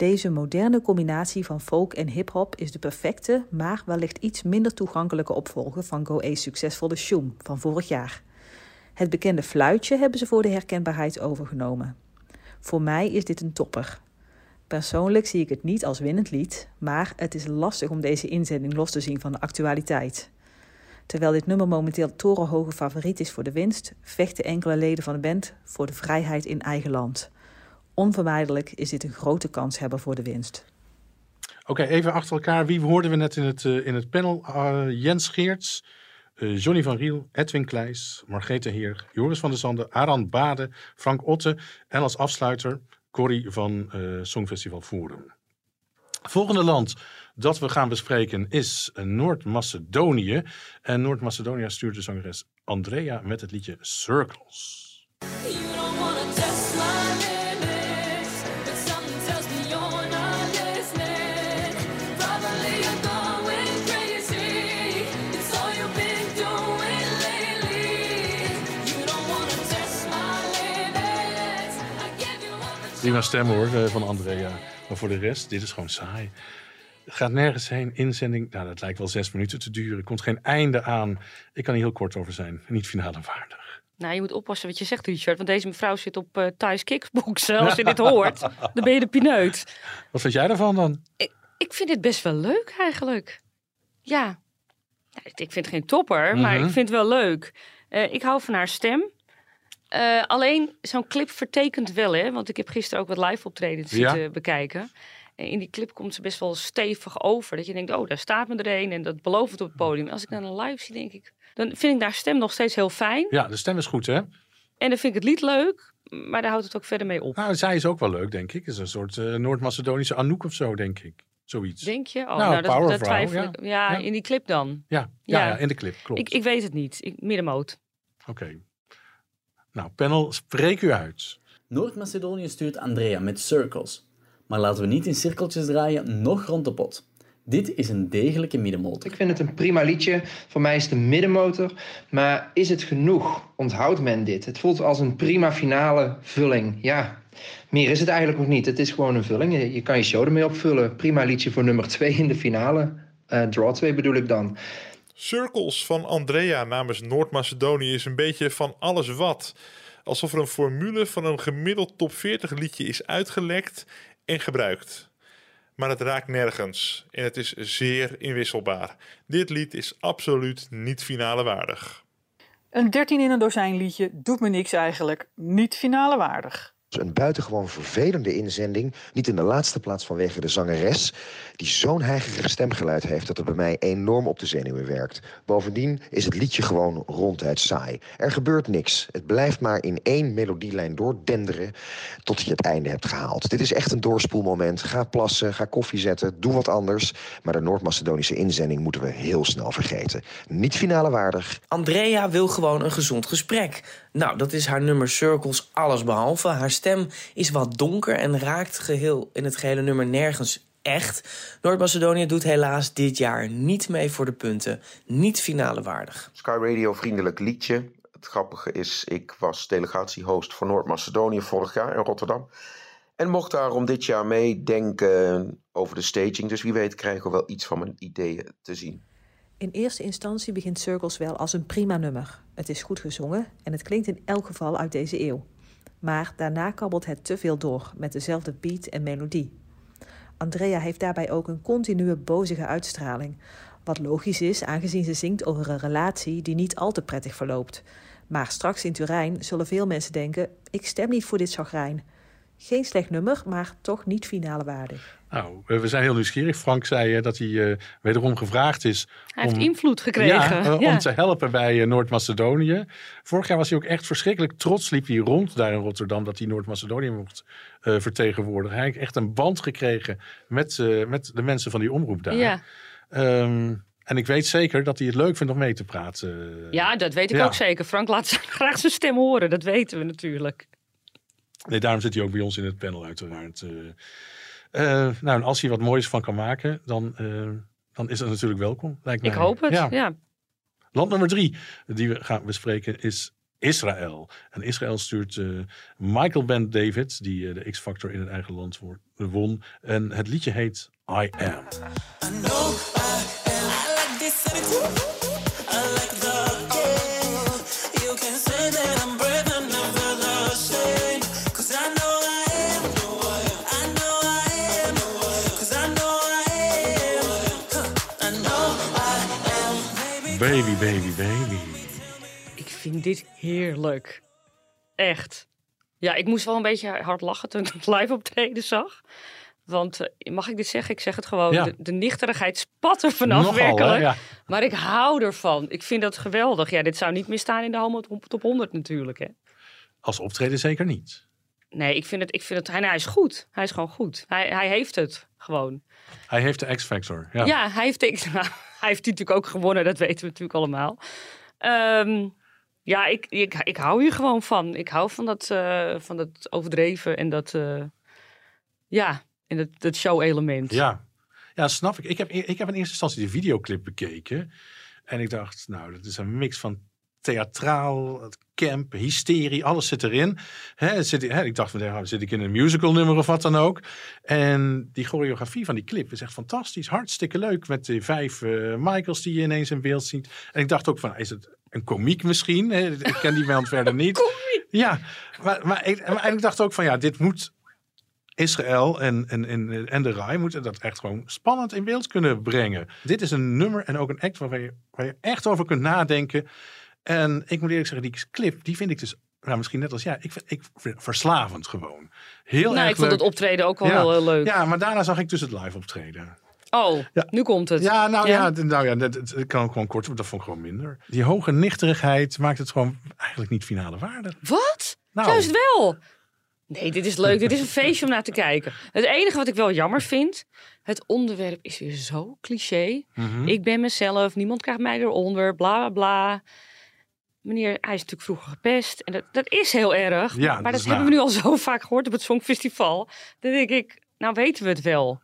L: Deze moderne combinatie van folk en hip-hop is de perfecte, maar wellicht iets minder toegankelijke opvolger van Go A's succesvolle Shoom van vorig jaar. Het bekende fluitje hebben ze voor de herkenbaarheid overgenomen. Voor mij is dit een topper. Persoonlijk zie ik het niet als winnend lied, maar het is lastig om deze inzending los te zien van de actualiteit. Terwijl dit nummer momenteel torenhoge favoriet is voor de winst, vechten enkele leden van de band voor de vrijheid in eigen land. Onvermijdelijk is dit een grote kans hebben voor de winst.
A: Oké, okay, even achter elkaar. Wie hoorden we net in het, uh, in het panel? Uh, Jens Geerts, uh, Johnny van Riel, Edwin Kleijs, Margrethe Heer, Joris van der Zanden, Aran Bade, Frank Otte en als afsluiter Corrie van Songfestival Forum. Volgende land dat we gaan bespreken is Noord-Macedonië. En Noord-Macedonië stuurt de zangeres Andrea met het liedje Circles. Prima stem hoor, van Andrea. Maar voor de rest, dit is gewoon saai. Het gaat nergens heen. Inzending, nou, dat lijkt wel zes minuten te duren. Er komt geen einde aan. Ik kan hier heel kort over zijn. Niet finale waardig.
B: Nou, je moet oppassen wat je zegt, Richard. Want deze mevrouw zit op uh, Thais Kickboxen. Als je dit hoort, [LAUGHS] dan ben je de pineut.
A: Wat vind jij ervan dan?
B: Ik, ik vind dit best wel leuk eigenlijk. Ja. Ik vind het geen topper, mm -hmm. maar ik vind het wel leuk. Uh, ik hou van haar stem. Uh, alleen, zo'n clip vertekent wel, hè. Want ik heb gisteren ook wat live optredens ja. zitten bekijken. En in die clip komt ze best wel stevig over. Dat je denkt, oh, daar staat me er een en dat belooft op het podium. Als ik naar een live zie, denk ik... Dan vind ik haar stem nog steeds heel fijn.
A: Ja, de stem is goed, hè?
B: En dan vind ik het lied leuk, maar daar houdt het ook verder mee op.
A: Nou, zij is ook wel leuk, denk ik. Is een soort uh, Noord-Macedonische Anouk of zo, denk ik. Zoiets.
B: Denk je? Oh,
A: nou,
B: nou dat, dat twijfel
A: ja.
B: ik. Ja,
A: Ja.
B: in die clip dan.
A: Ja, ja, ja, in de clip, klopt.
B: Ik, ik weet het niet. Ik, middenmoot.
A: Oké. Nou, panel, spreek u uit.
E: Noord-Macedonië stuurt Andrea met Circles. Maar laten we niet in cirkeltjes draaien, nog rond de pot. Dit is een degelijke middenmotor.
F: Ik vind het een prima liedje. Voor mij is het een middenmotor. Maar is het genoeg? Onthoudt men dit? Het voelt als een prima finale vulling. Ja, meer is het eigenlijk nog niet. Het is gewoon een vulling. Je, kan je show ermee opvullen. Prima liedje voor nummer 2 in de finale. Uh, draw 2 bedoel ik dan.
G: Circles van Andrea namens Noord-Macedonië is een beetje van alles wat. Alsof er een formule van een gemiddeld top 40 liedje is uitgelekt en gebruikt. Maar het raakt nergens en het is zeer inwisselbaar. Dit lied is absoluut niet finale waardig.
H: Een 13 in een dozijn liedje doet me niks eigenlijk. Niet finale waardig.
I: Een buitengewoon vervelende inzending. Niet in de laatste plaats vanwege de zangeres, die zo'n heigerig stemgeluid heeft dat het bij mij enorm op de zenuwen werkt. Bovendien is het liedje gewoon ronduit saai. Er gebeurt niks. Het blijft maar in één melodielijn doordenderen tot je het einde hebt gehaald. Dit is echt een doorspoelmoment. Ga plassen, ga koffie zetten, doe wat anders. Maar de Noord-Macedonische inzending moeten we heel snel vergeten. Niet finale waardig.
J: Andrea wil gewoon een gezond gesprek. Nou, dat is haar nummer Circles allesbehalve. Haar stem is wat donker en raakt geheel in het gehele nummer nergens echt. Noord-Macedonië doet helaas dit jaar niet mee voor de punten. Niet finale waardig.
K: Sky Radio vriendelijk liedje. Het grappige is, ik was delegatiehost voor Noord-Macedonië vorig jaar in Rotterdam. En mocht daarom dit jaar meedenken over de staging. Dus wie weet krijgen we wel iets van mijn ideeën te zien.
L: In eerste instantie begint Circles wel als een prima nummer. Het is goed gezongen en het klinkt in elk geval uit deze eeuw. Maar daarna kabbelt het te veel door met dezelfde beat en melodie. Andrea heeft daarbij ook een continue bozige uitstraling. Wat logisch is, aangezien ze zingt over een relatie die niet al te prettig verloopt. Maar straks in Turijn zullen veel mensen denken: ik stem niet voor dit chagrijn. Geen slecht nummer, maar toch niet finale waardig.
A: Nou, we zijn heel nieuwsgierig. Frank zei eh, dat hij eh, wederom gevraagd is.
B: Hij heeft
A: om,
B: invloed gekregen.
A: Ja, eh,
B: Ja.
A: om te helpen bij Noord-Macedonië. Vorig jaar was hij ook echt verschrikkelijk trots. Liep hij rond daar in Rotterdam dat hij Noord-Macedonië mocht eh, vertegenwoordigen. Hij heeft echt een band gekregen met, eh, met de mensen van die omroep daar.
B: Ja.
A: Ehm, en ik weet zeker dat hij het leuk vindt om mee te praten.
B: Ja, dat weet ik
A: Ja.
B: ook zeker. Frank laat [LAUGHS] graag zijn stem horen, dat weten we natuurlijk.
A: Nee, daarom zit hij ook bij ons in het panel uiteraard. Eh, eh, nou, en als hij wat moois van kan maken, dan, eh, dan is dat natuurlijk welkom. Lijkt
B: Ik hoop het, ja.
A: Land nummer drie die we gaan bespreken is Israël. En Israël stuurt eh, Michael Ben David, die de X-Factor in het eigen land won. En het liedje heet I Am.
M: I. I
A: Baby, baby, baby.
B: Ik vind dit heerlijk. Echt. Ja, ik moest wel een beetje hard lachen toen ik het live optreden zag. Want eh, mag ik dit zeggen? Ik zeg het gewoon.
A: Ja.
B: De, de nichterigheid spat er vanaf
A: Nogal, hè?
B: werkelijk.
A: Ja.
B: Maar ik hou ervan. Ik vind dat geweldig. Ja, dit zou niet meer staan in de Homo Top Top 100 natuurlijk. Hè.
A: Als optreden zeker niet.
B: Nee, ik vind het, ik vind het hij, hij is goed. Hij is gewoon goed. Hij, hij heeft het gewoon.
A: Hij heeft de X-Factor. Ja.
B: Ja, hij heeft, ik, [LAUGHS] nou, hij heeft die natuurlijk ook gewonnen. Dat weten we natuurlijk allemaal. Ehm, ja, ik, ik, ik hou hier gewoon van. Ik hou van dat, eh, van dat overdreven en dat... eh, ja, en dat, dat show-element.
A: Ja. ja, snap ik. Ik heb, ik heb in eerste instantie de videoclip bekeken. En ik dacht, nou, dat is een mix van theatraal, het camp, hysterie, alles zit erin. Hè, zit, hè, ik dacht, van, nou, zit ik in een musical nummer of wat dan ook. En die choreografie van die clip is echt fantastisch. Hartstikke leuk met die vijf eh, Michaels die je ineens in beeld ziet. En ik dacht ook van, is het een komiek misschien? Hè, Ik ken die man [LAUGHS] verder niet. Ja, maar, maar, ik, maar ik dacht ook van, ja, dit moet Israël en, en, en, en de RAI moeten dat echt gewoon spannend in beeld kunnen brengen. Dit is een nummer en ook een act waar je, waar je echt over kunt nadenken. En ik moet eerlijk zeggen, die clip, die vind ik dus, nou, misschien net als jij, ik vind, ik vind verslavend gewoon. Heel
B: nou,
A: erg
B: ik vond
A: leuk.
B: het optreden ook wel
A: ja.
B: heel, heel leuk.
A: Ja, maar daarna zag ik dus het live optreden.
B: Oh, nu komt het.
A: Ja, nou ja, nou ja dat, kan ook gewoon kort, maar dat vond ik gewoon minder. Die hoge nichterigheid maakt het gewoon eigenlijk niet finale waarde.
B: Wat?
A: Nou.
B: Juist wel. Nee, dit is leuk. dit is een feestje om naar te kijken. Het enige wat ik wel jammer vind, het onderwerp is weer zo cliché.
A: Mhm.
B: Ik ben mezelf, niemand krijgt mij eronder, bla bla bla. Meneer, hij is natuurlijk vroeger gepest. En dat, dat is heel erg.
A: Ja,
B: maar
A: dat
B: hebben we nu al zo [LAUGHS] vaak gehoord op het Songfestival. Dan denk ik, nou weten we het wel.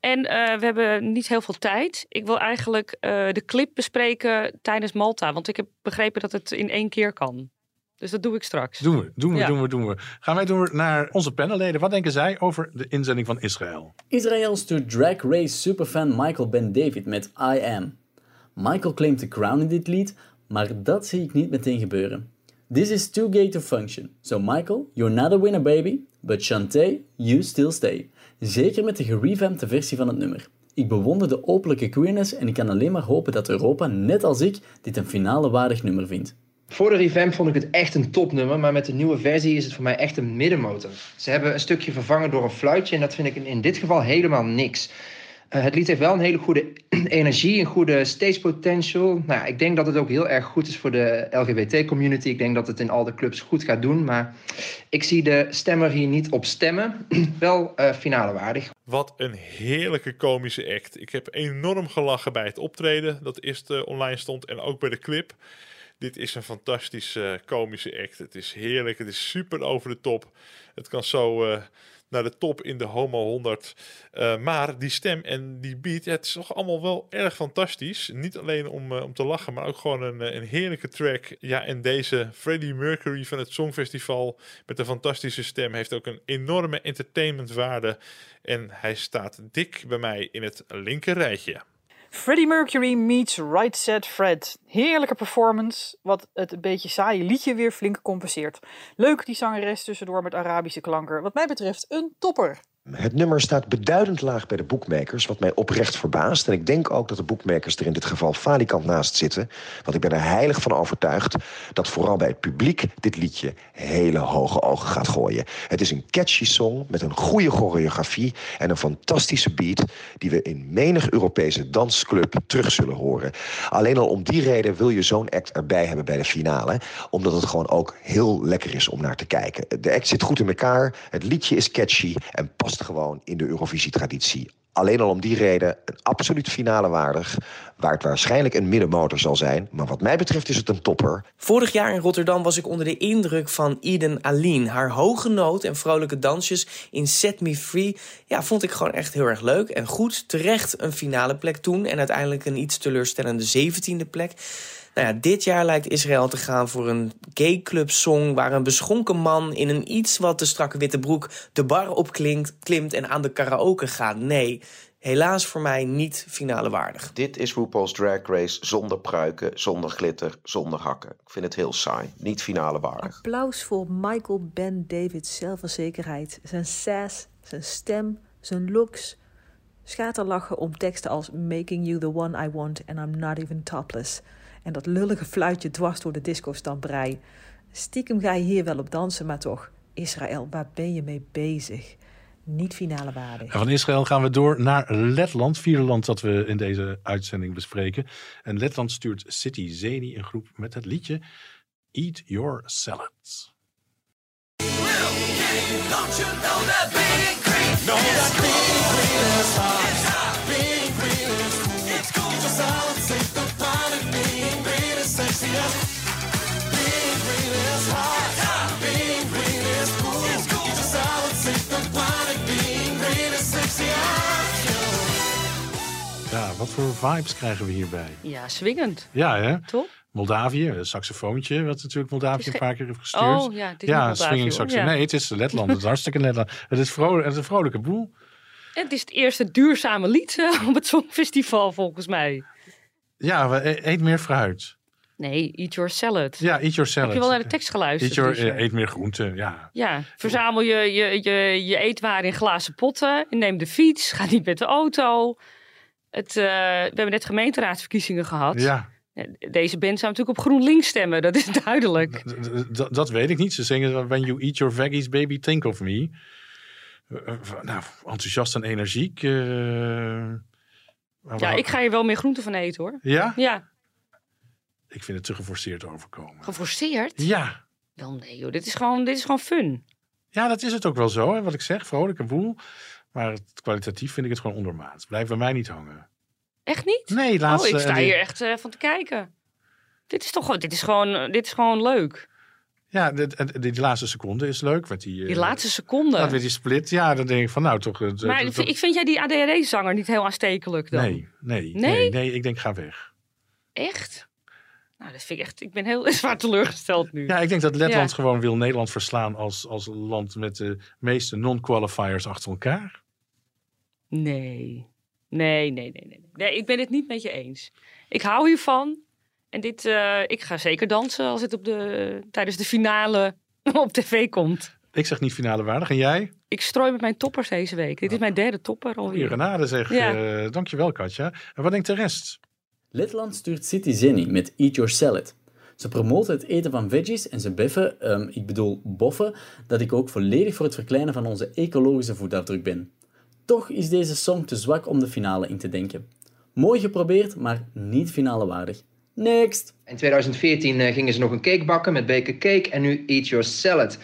B: En eh, we hebben niet heel veel tijd. Ik wil eigenlijk eh, de clip bespreken tijdens Malta. Want ik heb begrepen dat het in één keer kan. Dus dat doe ik straks.
A: Doen we, doen we,
B: Ja.
A: doen we, doen we. Gaan wij door naar onze panelleden. Wat denken zij over de inzending van Israël?
E: Israël stuurt Drag Race superfan Michael Ben David met I Am. Michael claimt de crown in dit lied, maar dat zie ik niet meteen gebeuren. This is too gay to function. So Michael, you're not a winner baby, but Shantae, you still stay. Zeker met de gerevampte versie van het nummer. Ik bewonder de openlijke queerness en ik kan alleen maar hopen dat Europa, net als ik, dit een finale waardig nummer vindt.
F: Voor de revamp vond ik het echt een topnummer, maar met de nieuwe versie is het voor mij echt een middenmotor. Ze hebben een stukje vervangen door een fluitje en dat vind ik in dit geval helemaal niks. Eh, het lied heeft wel een hele goede [CLEARS THROAT] energie, een goede stage potential. Nou, ik denk dat het ook heel erg goed is voor de LGBT-community. Ik denk dat het in al de clubs goed gaat doen, maar ik zie de stemmer hier niet op stemmen. [CLEARS THROAT] wel eh, finale waardig.
G: Wat een heerlijke komische act. Ik heb enorm gelachen bij het optreden dat eerst eh, online stond en ook bij de clip. Dit is een fantastische komische act. Het is heerlijk, het is super over de top. Het kan zo naar de top in de Homo 100. Eh, maar die stem en die beat, het is toch allemaal wel erg fantastisch. Niet alleen om, eh, om te lachen, maar ook gewoon een, eh, een heerlijke track. Ja, en deze Freddie Mercury van het Songfestival met een fantastische stem heeft ook een enorme entertainmentwaarde. En hij staat dik bij mij in het linker rijtje.
H: Freddie Mercury meets Right Said Fred. Heerlijke performance, wat het een beetje saaie liedje weer flink compenseert. Leuk die zangeres tussendoor met Arabische klanken. Wat mij betreft een topper.
I: Het nummer staat beduidend laag bij de boekmakers, wat mij oprecht verbaast. En ik denk ook dat de boekmakers er in dit geval falikant naast zitten. Want ik ben er heilig van overtuigd dat vooral bij het publiek dit liedje hele hoge ogen gaat gooien. Het is een catchy song met een goede choreografie en een fantastische beat die we in menig Europese dansclub terug zullen horen. Alleen al om die reden wil je zo'n act erbij hebben bij de finale, omdat het gewoon ook heel lekker is om naar te kijken. De act zit goed in elkaar, het liedje is catchy en past gewoon in de Eurovisie-traditie. Alleen al om die reden een absoluut finale waardig, waar het waarschijnlijk een middenmotor zal zijn. Maar wat mij betreft is het een topper.
J: Vorig jaar in Rotterdam was ik onder de indruk van Eden Aline. Haar hoge noot en vrolijke dansjes in Set Me Free... ja, vond ik gewoon echt heel erg leuk en goed. Terecht een finale plek toen en uiteindelijk een iets teleurstellende zeventiende plek. Nou ja, dit jaar lijkt Israël te gaan voor een gay club song... waar een beschonken man in een iets wat te strakke witte broek... de bar opklimt klimt en aan de karaoke gaat. Nee, helaas voor mij niet finale waardig.
K: Dit is RuPaul's Drag Race zonder pruiken, zonder glitter, zonder hakken. Ik vind het heel saai. Niet finale waardig.
L: Applaus voor Michael Ben David's zelfverzekerheid. Zijn sass, zijn stem, zijn looks. Schaterlachen om teksten als Making you the one I want and I'm not even topless. En dat lullige fluitje dwars door de disco-stamperij. Stiekem ga je hier wel op dansen, maar toch. Israël, waar ben je mee bezig? Niet finale waardig.
A: En van Israël gaan we door naar Letland, vierde land dat we in deze uitzending bespreken. En Letland stuurt City Zeni een groep met het liedje Eat Your Salads. Ja, wat voor vibes krijgen we hierbij?
B: Ja, swingend.
A: Ja, hè?
B: Toch?
A: Moldavië, een saxofoontje, wat natuurlijk Moldavië een paar keer heeft gestuurd.
B: Oh, ja, het is
A: ja, swinging saxofoon.
B: Ja.
A: Nee, het is Letland. Het is hartstikke Letland. Het is, vrolijk, het is een vrolijke boel.
B: Het is het eerste duurzame lied eh, op het Songfestival, volgens mij.
A: Ja, we, e- eet meer fruit.
B: Nee, Eat Your Salad.
A: Ja, eat your salad.
B: Heb je wel naar de tekst geluisterd?
A: Eat your,
B: Richard?
A: eh, eet meer groenten, ja.
B: Ja, verzamel je, je, je, je eetwaren in glazen potten. En neem de fiets. Ga niet met de auto. Het, eh, we hebben net gemeenteraadsverkiezingen gehad.
A: Ja,
B: Deze band zou natuurlijk op GroenLinks stemmen. Dat is duidelijk.
A: d- d- dat weet ik niet. Ze zingen When you eat your veggies, baby, think of me. Eh, eh, nou, enthousiast en energiek. eh,
B: Ja, ik ga hier wel meer groenten van eten hoor.
A: Ja?
B: Ja,
A: Ik vind het te geforceerd overkomen.
B: geforceerd?
A: Ja.
B: Wel nee joh, dit is gewoon, dit is gewoon fun.
A: Ja, dat is het ook wel zo, hè, wat ik zeg. Vrolijke boel. Maar het, kwalitatief vind ik het gewoon ondermaat. Blijft bij mij niet hangen.
B: Echt niet?
A: Nee, laatst...
B: oh, ik
A: eh,
B: sta hier echt eh, van te kijken. Dit is toch gewoon, dit is gewoon, dit is gewoon leuk.
A: Ja, de- die laatste seconde is leuk. Met die, eh,
B: Die laatste seconde.
A: Dat weer die split. Ja, dan denk ik van nou toch...
B: maar ik vind jij die ADRE-zanger niet heel aanstekelijk dan?
A: Nee, nee,
B: Nee?
A: nee, nee, ik denk ga weg.
B: Echt? Nou, dat vind ik echt... Ik ben heel [LAUGHS] zwaar teleurgesteld nu.
A: Ja, ik denk dat Letland
B: Ja.
A: gewoon wil Nederland verslaan als, als land met de meeste non-qualifiers achter elkaar.
B: Nee. Nee, nee, nee, nee. Nee, ik ben het niet met je eens. Ik hou hiervan. En dit, eh, ik ga zeker dansen als het op de, tijdens de finale [LAUGHS] op tv komt.
A: Ik zeg niet finale waardig. En jij?
B: Ik strooi met mijn toppers deze week. Dit is mijn derde topper alweer.
A: genade zeg.
B: Ja.
A: Eh, dankjewel Katja. En wat denkt de rest?
E: Letland stuurt City Zenny met Eat Your Salad. Ze promoten het eten van veggies en ze beffen, ehm, ik bedoel boffen, dat ik ook volledig voor het verkleinen van onze ecologische voetafdruk ben. Toch is deze song te zwak om de finale in te denken. Mooi geprobeerd, maar niet finale waardig. Next!
F: In 2014 eh, gingen ze nog een cake bakken met baker cake en nu eat your salad.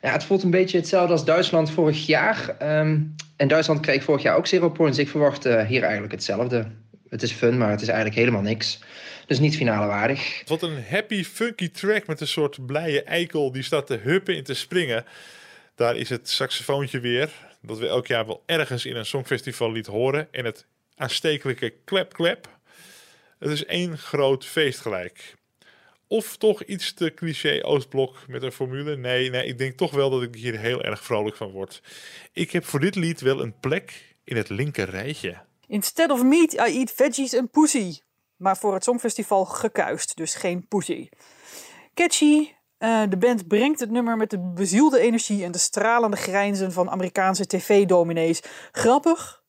F: Ja, het voelt een beetje hetzelfde als Duitsland vorig jaar. Ehm, en Duitsland kreeg vorig jaar ook zero points. Ik verwacht eh, hier eigenlijk hetzelfde. Het is fun, maar het is eigenlijk helemaal niks. Dus niet finale waardig.
G: Wat een happy, funky track met een soort blije eikel die staat te huppen en te springen. Daar is het saxofoontje weer, dat we elk jaar wel ergens in een songfestival liet horen. En het aanstekelijke klep. Het is één groot feest gelijk. Of toch iets te cliché Oostblok met een formule? Nee, nee, ik denk toch wel dat ik hier heel erg vrolijk van word. Ik heb voor dit lied wel een plek in het linker rijtje.
H: Instead of meat, I eat veggies and pussy. Maar voor het Songfestival gekuist, dus geen pussy. Catchy. eh, de band brengt het nummer met de bezielde energie en de stralende grijnzen van Amerikaanse tv-dominees. Grappig.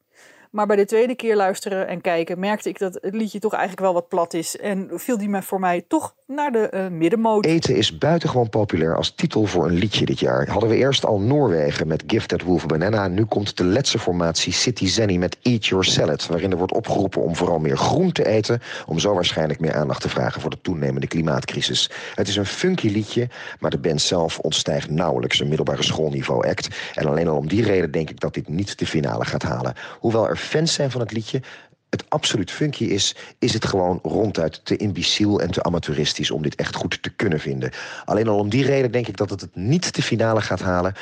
H: Maar bij de tweede keer luisteren en kijken merkte ik dat het liedje toch eigenlijk wel wat plat is. En viel die voor mij toch naar de eh, middenmoot.
I: Eten is buitengewoon populair als titel voor een liedje dit jaar. Hadden we eerst al Noorwegen met That Wolf Banana. Nu komt de letse formatie City Zenny met Eat Your Salad. Waarin er wordt opgeroepen om vooral meer groen te eten. Om zo waarschijnlijk meer aandacht te vragen voor de toenemende klimaatcrisis. Het is een funky liedje, maar de band zelf ontstijgt nauwelijks een middelbare schoolniveau act. En alleen al om die reden denk ik dat dit niet de finale gaat halen. Hoewel er fans zijn van het liedje, het absoluut funky is, is het gewoon ronduit te imbeciel en te amateuristisch om dit echt goed te kunnen vinden. Alleen al om die reden denk ik dat het het niet de finale gaat halen.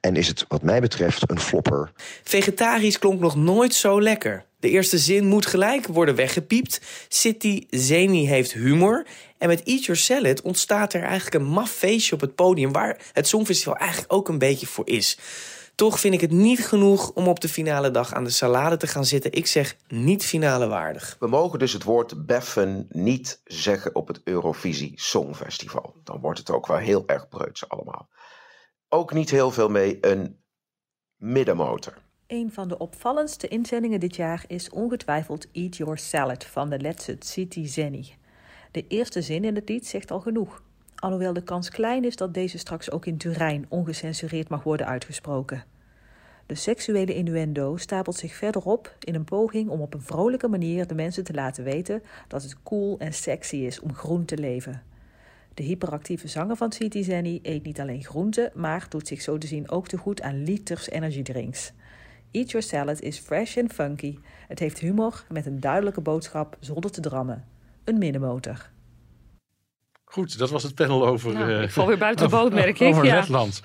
I: En is het wat mij betreft een flopper.
J: Vegetarisch klonk nog nooit zo lekker. De eerste zin moet gelijk worden weggepiept. City Zeni heeft humor. En met Eat Your Salad ontstaat er eigenlijk een maf feestje op het podium... waar het Songfestival eigenlijk ook een beetje voor is. Toch vind ik het niet genoeg om op de finale dag aan de salade te gaan zitten. Ik zeg niet finale waardig.
K: We mogen dus het woord beffen niet zeggen op het Eurovisie Songfestival. Dan wordt het ook wel heel erg preuts allemaal. Ook niet heel veel mee een middenmotor.
L: Een van de opvallendste inzendingen dit jaar is ongetwijfeld Eat Your Salad van de Letse City Zenny. De eerste zin in het lied zegt al genoeg. Alhoewel de kans klein is dat deze straks ook in Turijn ongecensureerd mag worden uitgesproken. De seksuele innuendo stapelt zich verderop in een poging om op een vrolijke manier de mensen te laten weten dat het cool en sexy is om groen te leven. De hyperactieve zanger van City Zenny eet niet alleen groenten, maar doet zich zo te zien ook te goed aan liters energydrinks. Eat Your Salad is fresh en funky. Het heeft humor met een duidelijke boodschap zonder te drammen. Een middenmotor.
A: Goed, dat was het panel over...
B: Nou,
A: eh,
B: ik val weer buiten de [LAUGHS] boot, merk ik,
A: Over
B: ja.
A: Letland.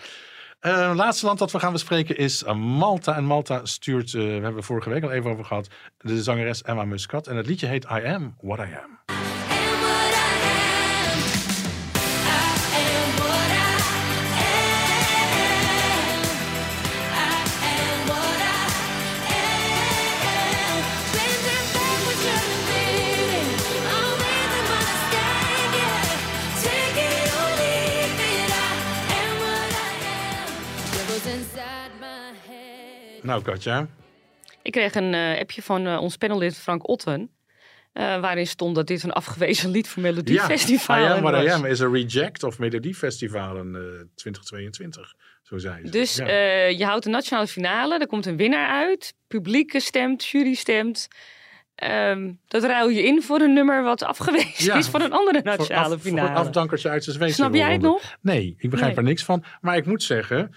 A: Het laatste land dat we gaan bespreken is eh, Malta. En Malta stuurt, we hebben vorige week al even over gehad, de zangeres Emma Muscat. En het liedje heet I Am What I Am. Nou, Katja.
B: Ik kreeg een eh, appje van eh, ons panellid Frank Otten. eh, waarin stond dat dit een afgewezen lied voor Melodiefestival
A: Ja,
B: was.
A: Am is een reject of Melodiefestivalen eh 2022. Zo zei ze.
B: Dus
A: Ja.
B: je houdt een nationale finale, er komt een winnaar uit. Publiek stemt, jury stemt. Ehm, dat ruil je in voor een nummer wat afgewezen
A: Ja,
B: is voor een andere
A: Voor
B: nationale
A: af- Voor
B: finale.
A: een afdankertje uit zijn.
B: Snap jij het nog?
A: Nee, ik begrijp
B: Nee.
A: er niks van. Maar ik moet zeggen,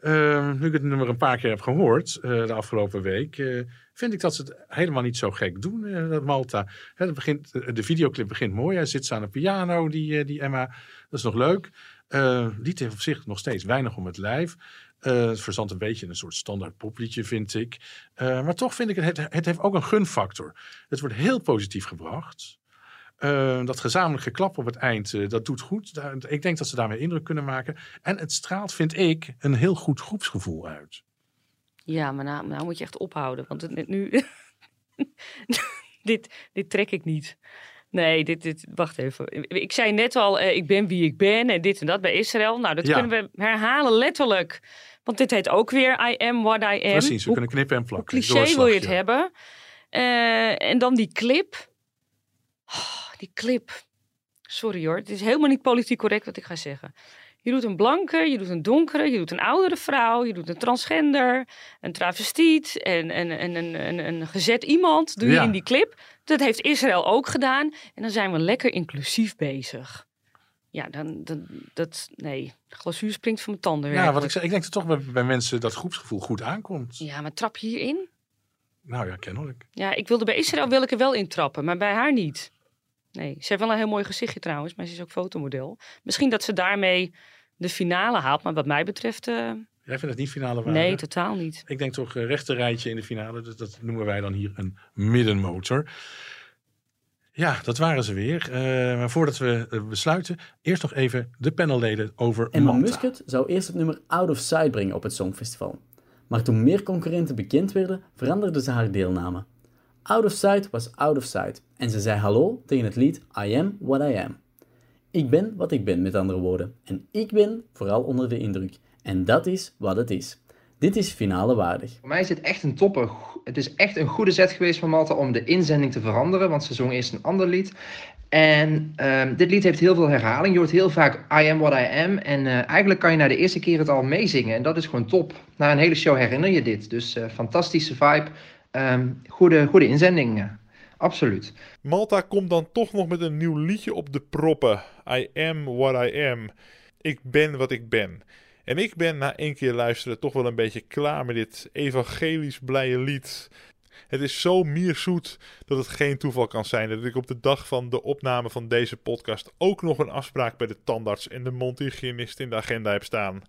A: eh, nu ik het nummer een paar keer heb gehoord eh, de afgelopen week, eh, vind ik dat ze het helemaal niet zo gek doen, eh, dat Malta. Hè, begint, de de videoclip begint mooi. Hij zit aan de piano, die, die Emma. Dat is nog leuk. Eh lied heeft op zich nog steeds weinig om het lijf. Het verzandt een beetje een soort standaard popliedje, vind ik. Maar toch vind ik het, het, het heeft ook een gunfactor. Het wordt heel positief gebracht. Eh, dat gezamenlijk geklap op het eind, eh, dat doet goed. Daar- ik denk dat ze daarmee indruk kunnen maken. En het straalt, vind ik, een heel goed groepsgevoel uit.
B: Ja, maar nou, nou moet je echt ophouden. Want het, nu... [LAUGHS] dit, dit trek ik niet. Nee, dit, dit, wacht even. Ik zei net al, eh, ik ben wie ik ben en dit en dat bij Israël. Nou, dat
A: Ja.
B: kunnen we herhalen letterlijk. Want dit heet ook weer I am what I am.
A: Precies, we
B: Hoe
A: kunnen knippen en plakken.
B: cliché wil je het hebben. Eh, en dan die clip. Oh, die clip. Sorry hoor, het is helemaal niet politiek correct wat ik ga zeggen. Je doet een blanke, je doet een donkere, je doet een oudere vrouw, je doet een transgender, een travestiet en, en, en, en, en een gezet iemand. Doe je
A: Ja.
B: in die clip. Dat heeft Israël ook gedaan. En dan zijn we lekker inclusief bezig. Ja, dan, dan dat, nee, de glazuur springt van mijn tanden.
A: Ja, wat ik zei, ik denk dat toch bij, bij mensen dat groepsgevoel goed aankomt.
B: Ja, maar trap je hierin?
A: Nou ja, kennelijk.
B: Ja, ik wilde bij Israël wil ik er wel in trappen, maar bij haar niet. Nee, ze heeft wel een heel mooi gezichtje trouwens, maar ze is ook fotomodel. Misschien dat ze daarmee de finale haalt, maar wat mij betreft, eh,
A: Jij vindt het niet finale waarde?
B: nee, totaal niet.
A: Ik denk toch uh, rechter rijtje in de finale. Dus dat noemen wij dan hier een middenmotor. Ja, dat waren ze weer. Uh, maar voordat we uh, besluiten, eerst nog even de panelleden over
E: Emma
A: Malta.
E: Muscat zou eerst het nummer Out of Sight brengen op het Songfestival. Maar toen meer concurrenten bekend werden, veranderde ze haar deelname. Out of Sight was Out of Sight en ze zei hallo tegen het lied I Am What I Am. Ik ben wat ik ben, met andere woorden. En ik ben vooral onder de indruk. En dat is wat het is. Dit is finale waardig.
F: Voor mij is dit echt een topper. Het is echt een goede zet geweest van Malta om de inzending te veranderen, want ze zong eerst een ander lied. En uh, dit lied heeft heel veel herhaling. Je hoort heel vaak I am what I am. En uh, eigenlijk kan je na de eerste keer het al meezingen. En dat is gewoon top. Na een hele show herinner je dit. Dus uh, fantastische vibe. Um, goede, goede inzending. absoluut.
G: Malta komt dan toch nog met een nieuw liedje op de proppen. I am what I am. Ik ben wat ik ben. En ik ben na één keer luisteren toch wel een beetje klaar met dit evangelisch blije lied. Het is zo mierzoet dat het geen toeval kan zijn dat ik op de dag van de opname van deze podcast ook nog een afspraak bij de tandarts en de mondhygiënist in de agenda heb staan.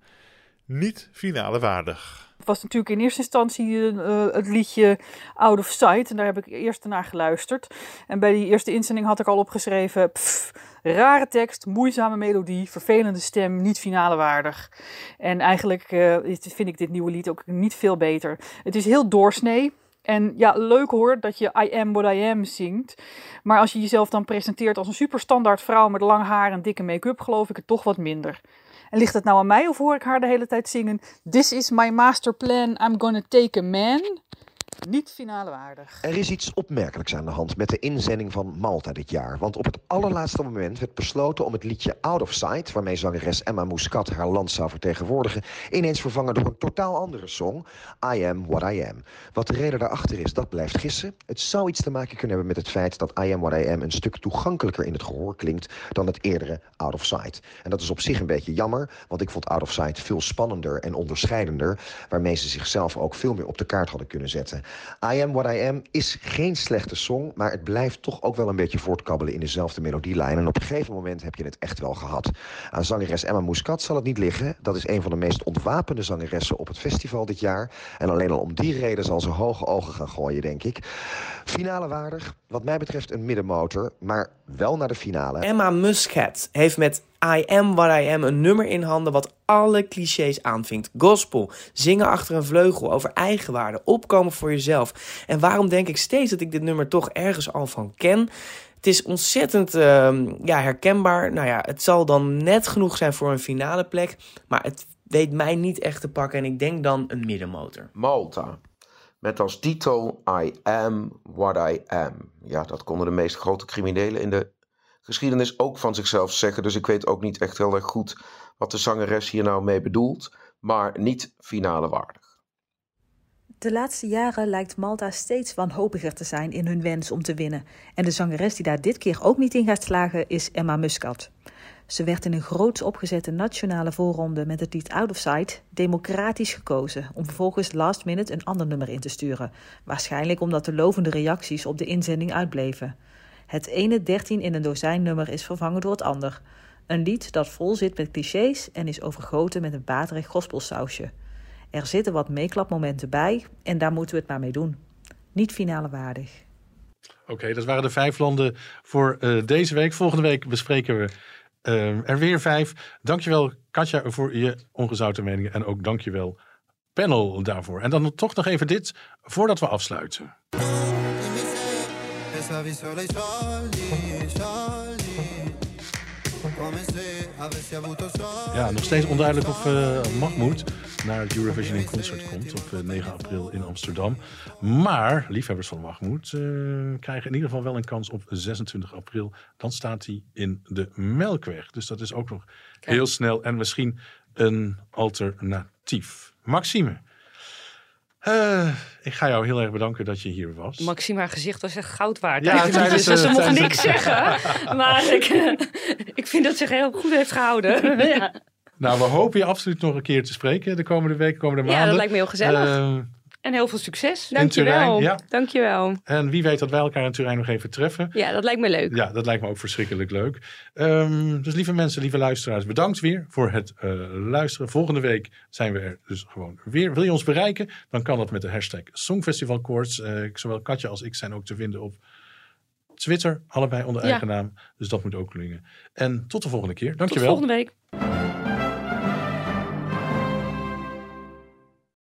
G: Niet finale waardig.
H: Het was natuurlijk in eerste instantie uh, het liedje Out of Sight. En daar heb ik eerst naar geluisterd. En bij die eerste inzending had ik al opgeschreven... Rare tekst, moeizame melodie, vervelende stem, niet finale waardig. En eigenlijk uh, vind ik dit nieuwe lied ook niet veel beter. Het is heel doorsnee. En ja, leuk hoor dat je I am what I am zingt. Maar als je jezelf dan presenteert als een superstandaard vrouw met lang haar en dikke make-up, geloof ik het toch wat minder. En ligt het nou aan mij of hoor ik haar de hele tijd zingen: This is my master plan, I'm gonna take a man? Niet finale waardig.
I: Er is iets opmerkelijks aan de hand met de inzending van Malta dit jaar. Want op het allerlaatste moment werd besloten om het liedje Out of Sight, waarmee zangeres Emma Muscat haar land zou vertegenwoordigen, ineens vervangen door een totaal andere song, I Am What I Am. Wat de reden daarachter is, dat blijft gissen. Het zou iets te maken kunnen hebben met het feit dat I Am What I Am een stuk toegankelijker in het gehoor klinkt dan het eerdere Out of Sight. En dat is op zich een beetje jammer, want ik vond Out of Sight veel spannender en onderscheidender, waarmee ze zichzelf ook veel meer op de kaart hadden kunnen zetten. I Am What I Am is geen slechte song, maar het blijft toch ook wel een beetje voortkabbelen in dezelfde melodielijn. En op een gegeven moment heb je het echt wel gehad. Aan zangeres Emma Muscat zal het niet liggen. Dat is een van de meest ontwapende zangeressen op het festival dit jaar. En alleen al om die reden zal ze hoge ogen gaan gooien, denk ik. Finale waardig, wat mij betreft een middenmotor, maar wel naar de finale.
J: Emma Muscat heeft met I Am What I Am een nummer in handen wat alle clichés aanvinkt. Gospel, zingen achter een vleugel, over eigenwaarde, opkomen voor jezelf. En waarom denk ik steeds dat ik dit nummer toch ergens al van ken? Het is ontzettend uh, ja, herkenbaar. Nou ja, het zal dan net genoeg zijn voor een finale plek. Maar het weet mij niet echt te pakken. En ik denk dan een middenmotor.
K: Malta. Met als titel I am what I am. Ja, dat konden de meest grote criminelen in de geschiedenis ook van zichzelf zeggen. Dus ik weet ook niet echt heel erg goed wat de zangeres hier nou mee bedoelt. Maar niet finale waardig.
L: De laatste jaren lijkt Malta steeds wanhopiger te zijn in hun wens om te winnen. En de zangeres die daar dit keer ook niet in gaat slagen is Emma Muscat. Ze werd in een groots opgezette nationale voorronde met het lied Out of Sight democratisch gekozen om vervolgens last minute een ander nummer in te sturen. Waarschijnlijk omdat de lovende reacties op de inzending uitbleven. Het ene 13 in een dozijn nummer is vervangen door het ander. Een lied dat vol zit met clichés en is overgoten met een baterig gospelsausje. Er zitten wat meeklapmomenten bij en daar moeten we het maar mee doen. Niet finale waardig.
A: Oké, dat waren de vijf landen voor uh, deze week. Volgende week bespreken we uh, er weer vijf. Dankjewel Katja voor je ongezouten meningen en ook dankjewel panel daarvoor. En dan toch nog even dit voordat we afsluiten. Ja, nog steeds onduidelijk of eh Mahmoud naar het Eurovision in Concert komt op eh, 9 april in Amsterdam. Maar liefhebbers van Mahmoud eh, krijgen in ieder geval wel een kans op 26 april. Dan staat hij in de Melkweg. Dus dat is ook nog heel snel en misschien een alternatief. Maxime, eh, ik ga jou heel erg bedanken dat je hier was.
B: Maxima gezicht was echt goud waard.
A: Ja, tijdens,
B: dus ze
A: eh,
B: mocht
A: tijdens
B: niks zeggen. [LAUGHS] Maar ik, ik vind dat ze zich heel goed heeft gehouden. [LAUGHS] ja.
A: Nou, we hopen je absoluut nog een keer te spreken de komende weken, komende maanden.
C: Ja, dat lijkt me heel gezellig.
B: En heel veel succes.
C: Dankjewel.
A: Turijn, ja.
C: Dankjewel.
A: en wie weet dat wij elkaar in Turijn nog even treffen.
C: Ja, dat lijkt me leuk.
A: Ja, dat lijkt me ook verschrikkelijk leuk. Ehm, dus lieve mensen, lieve luisteraars, bedankt weer voor het eh, luisteren. Volgende week zijn we er dus gewoon weer. Wil je ons bereiken? Dan kan dat met de hashtag Songfestivalkoorts. Eh, zowel Katja als ik zijn ook te vinden op Twitter, allebei onder
B: Ja.
A: eigen naam. Dus dat moet ook lukken. En tot de volgende keer.
B: Tot
A: Dankjewel.
B: volgende week.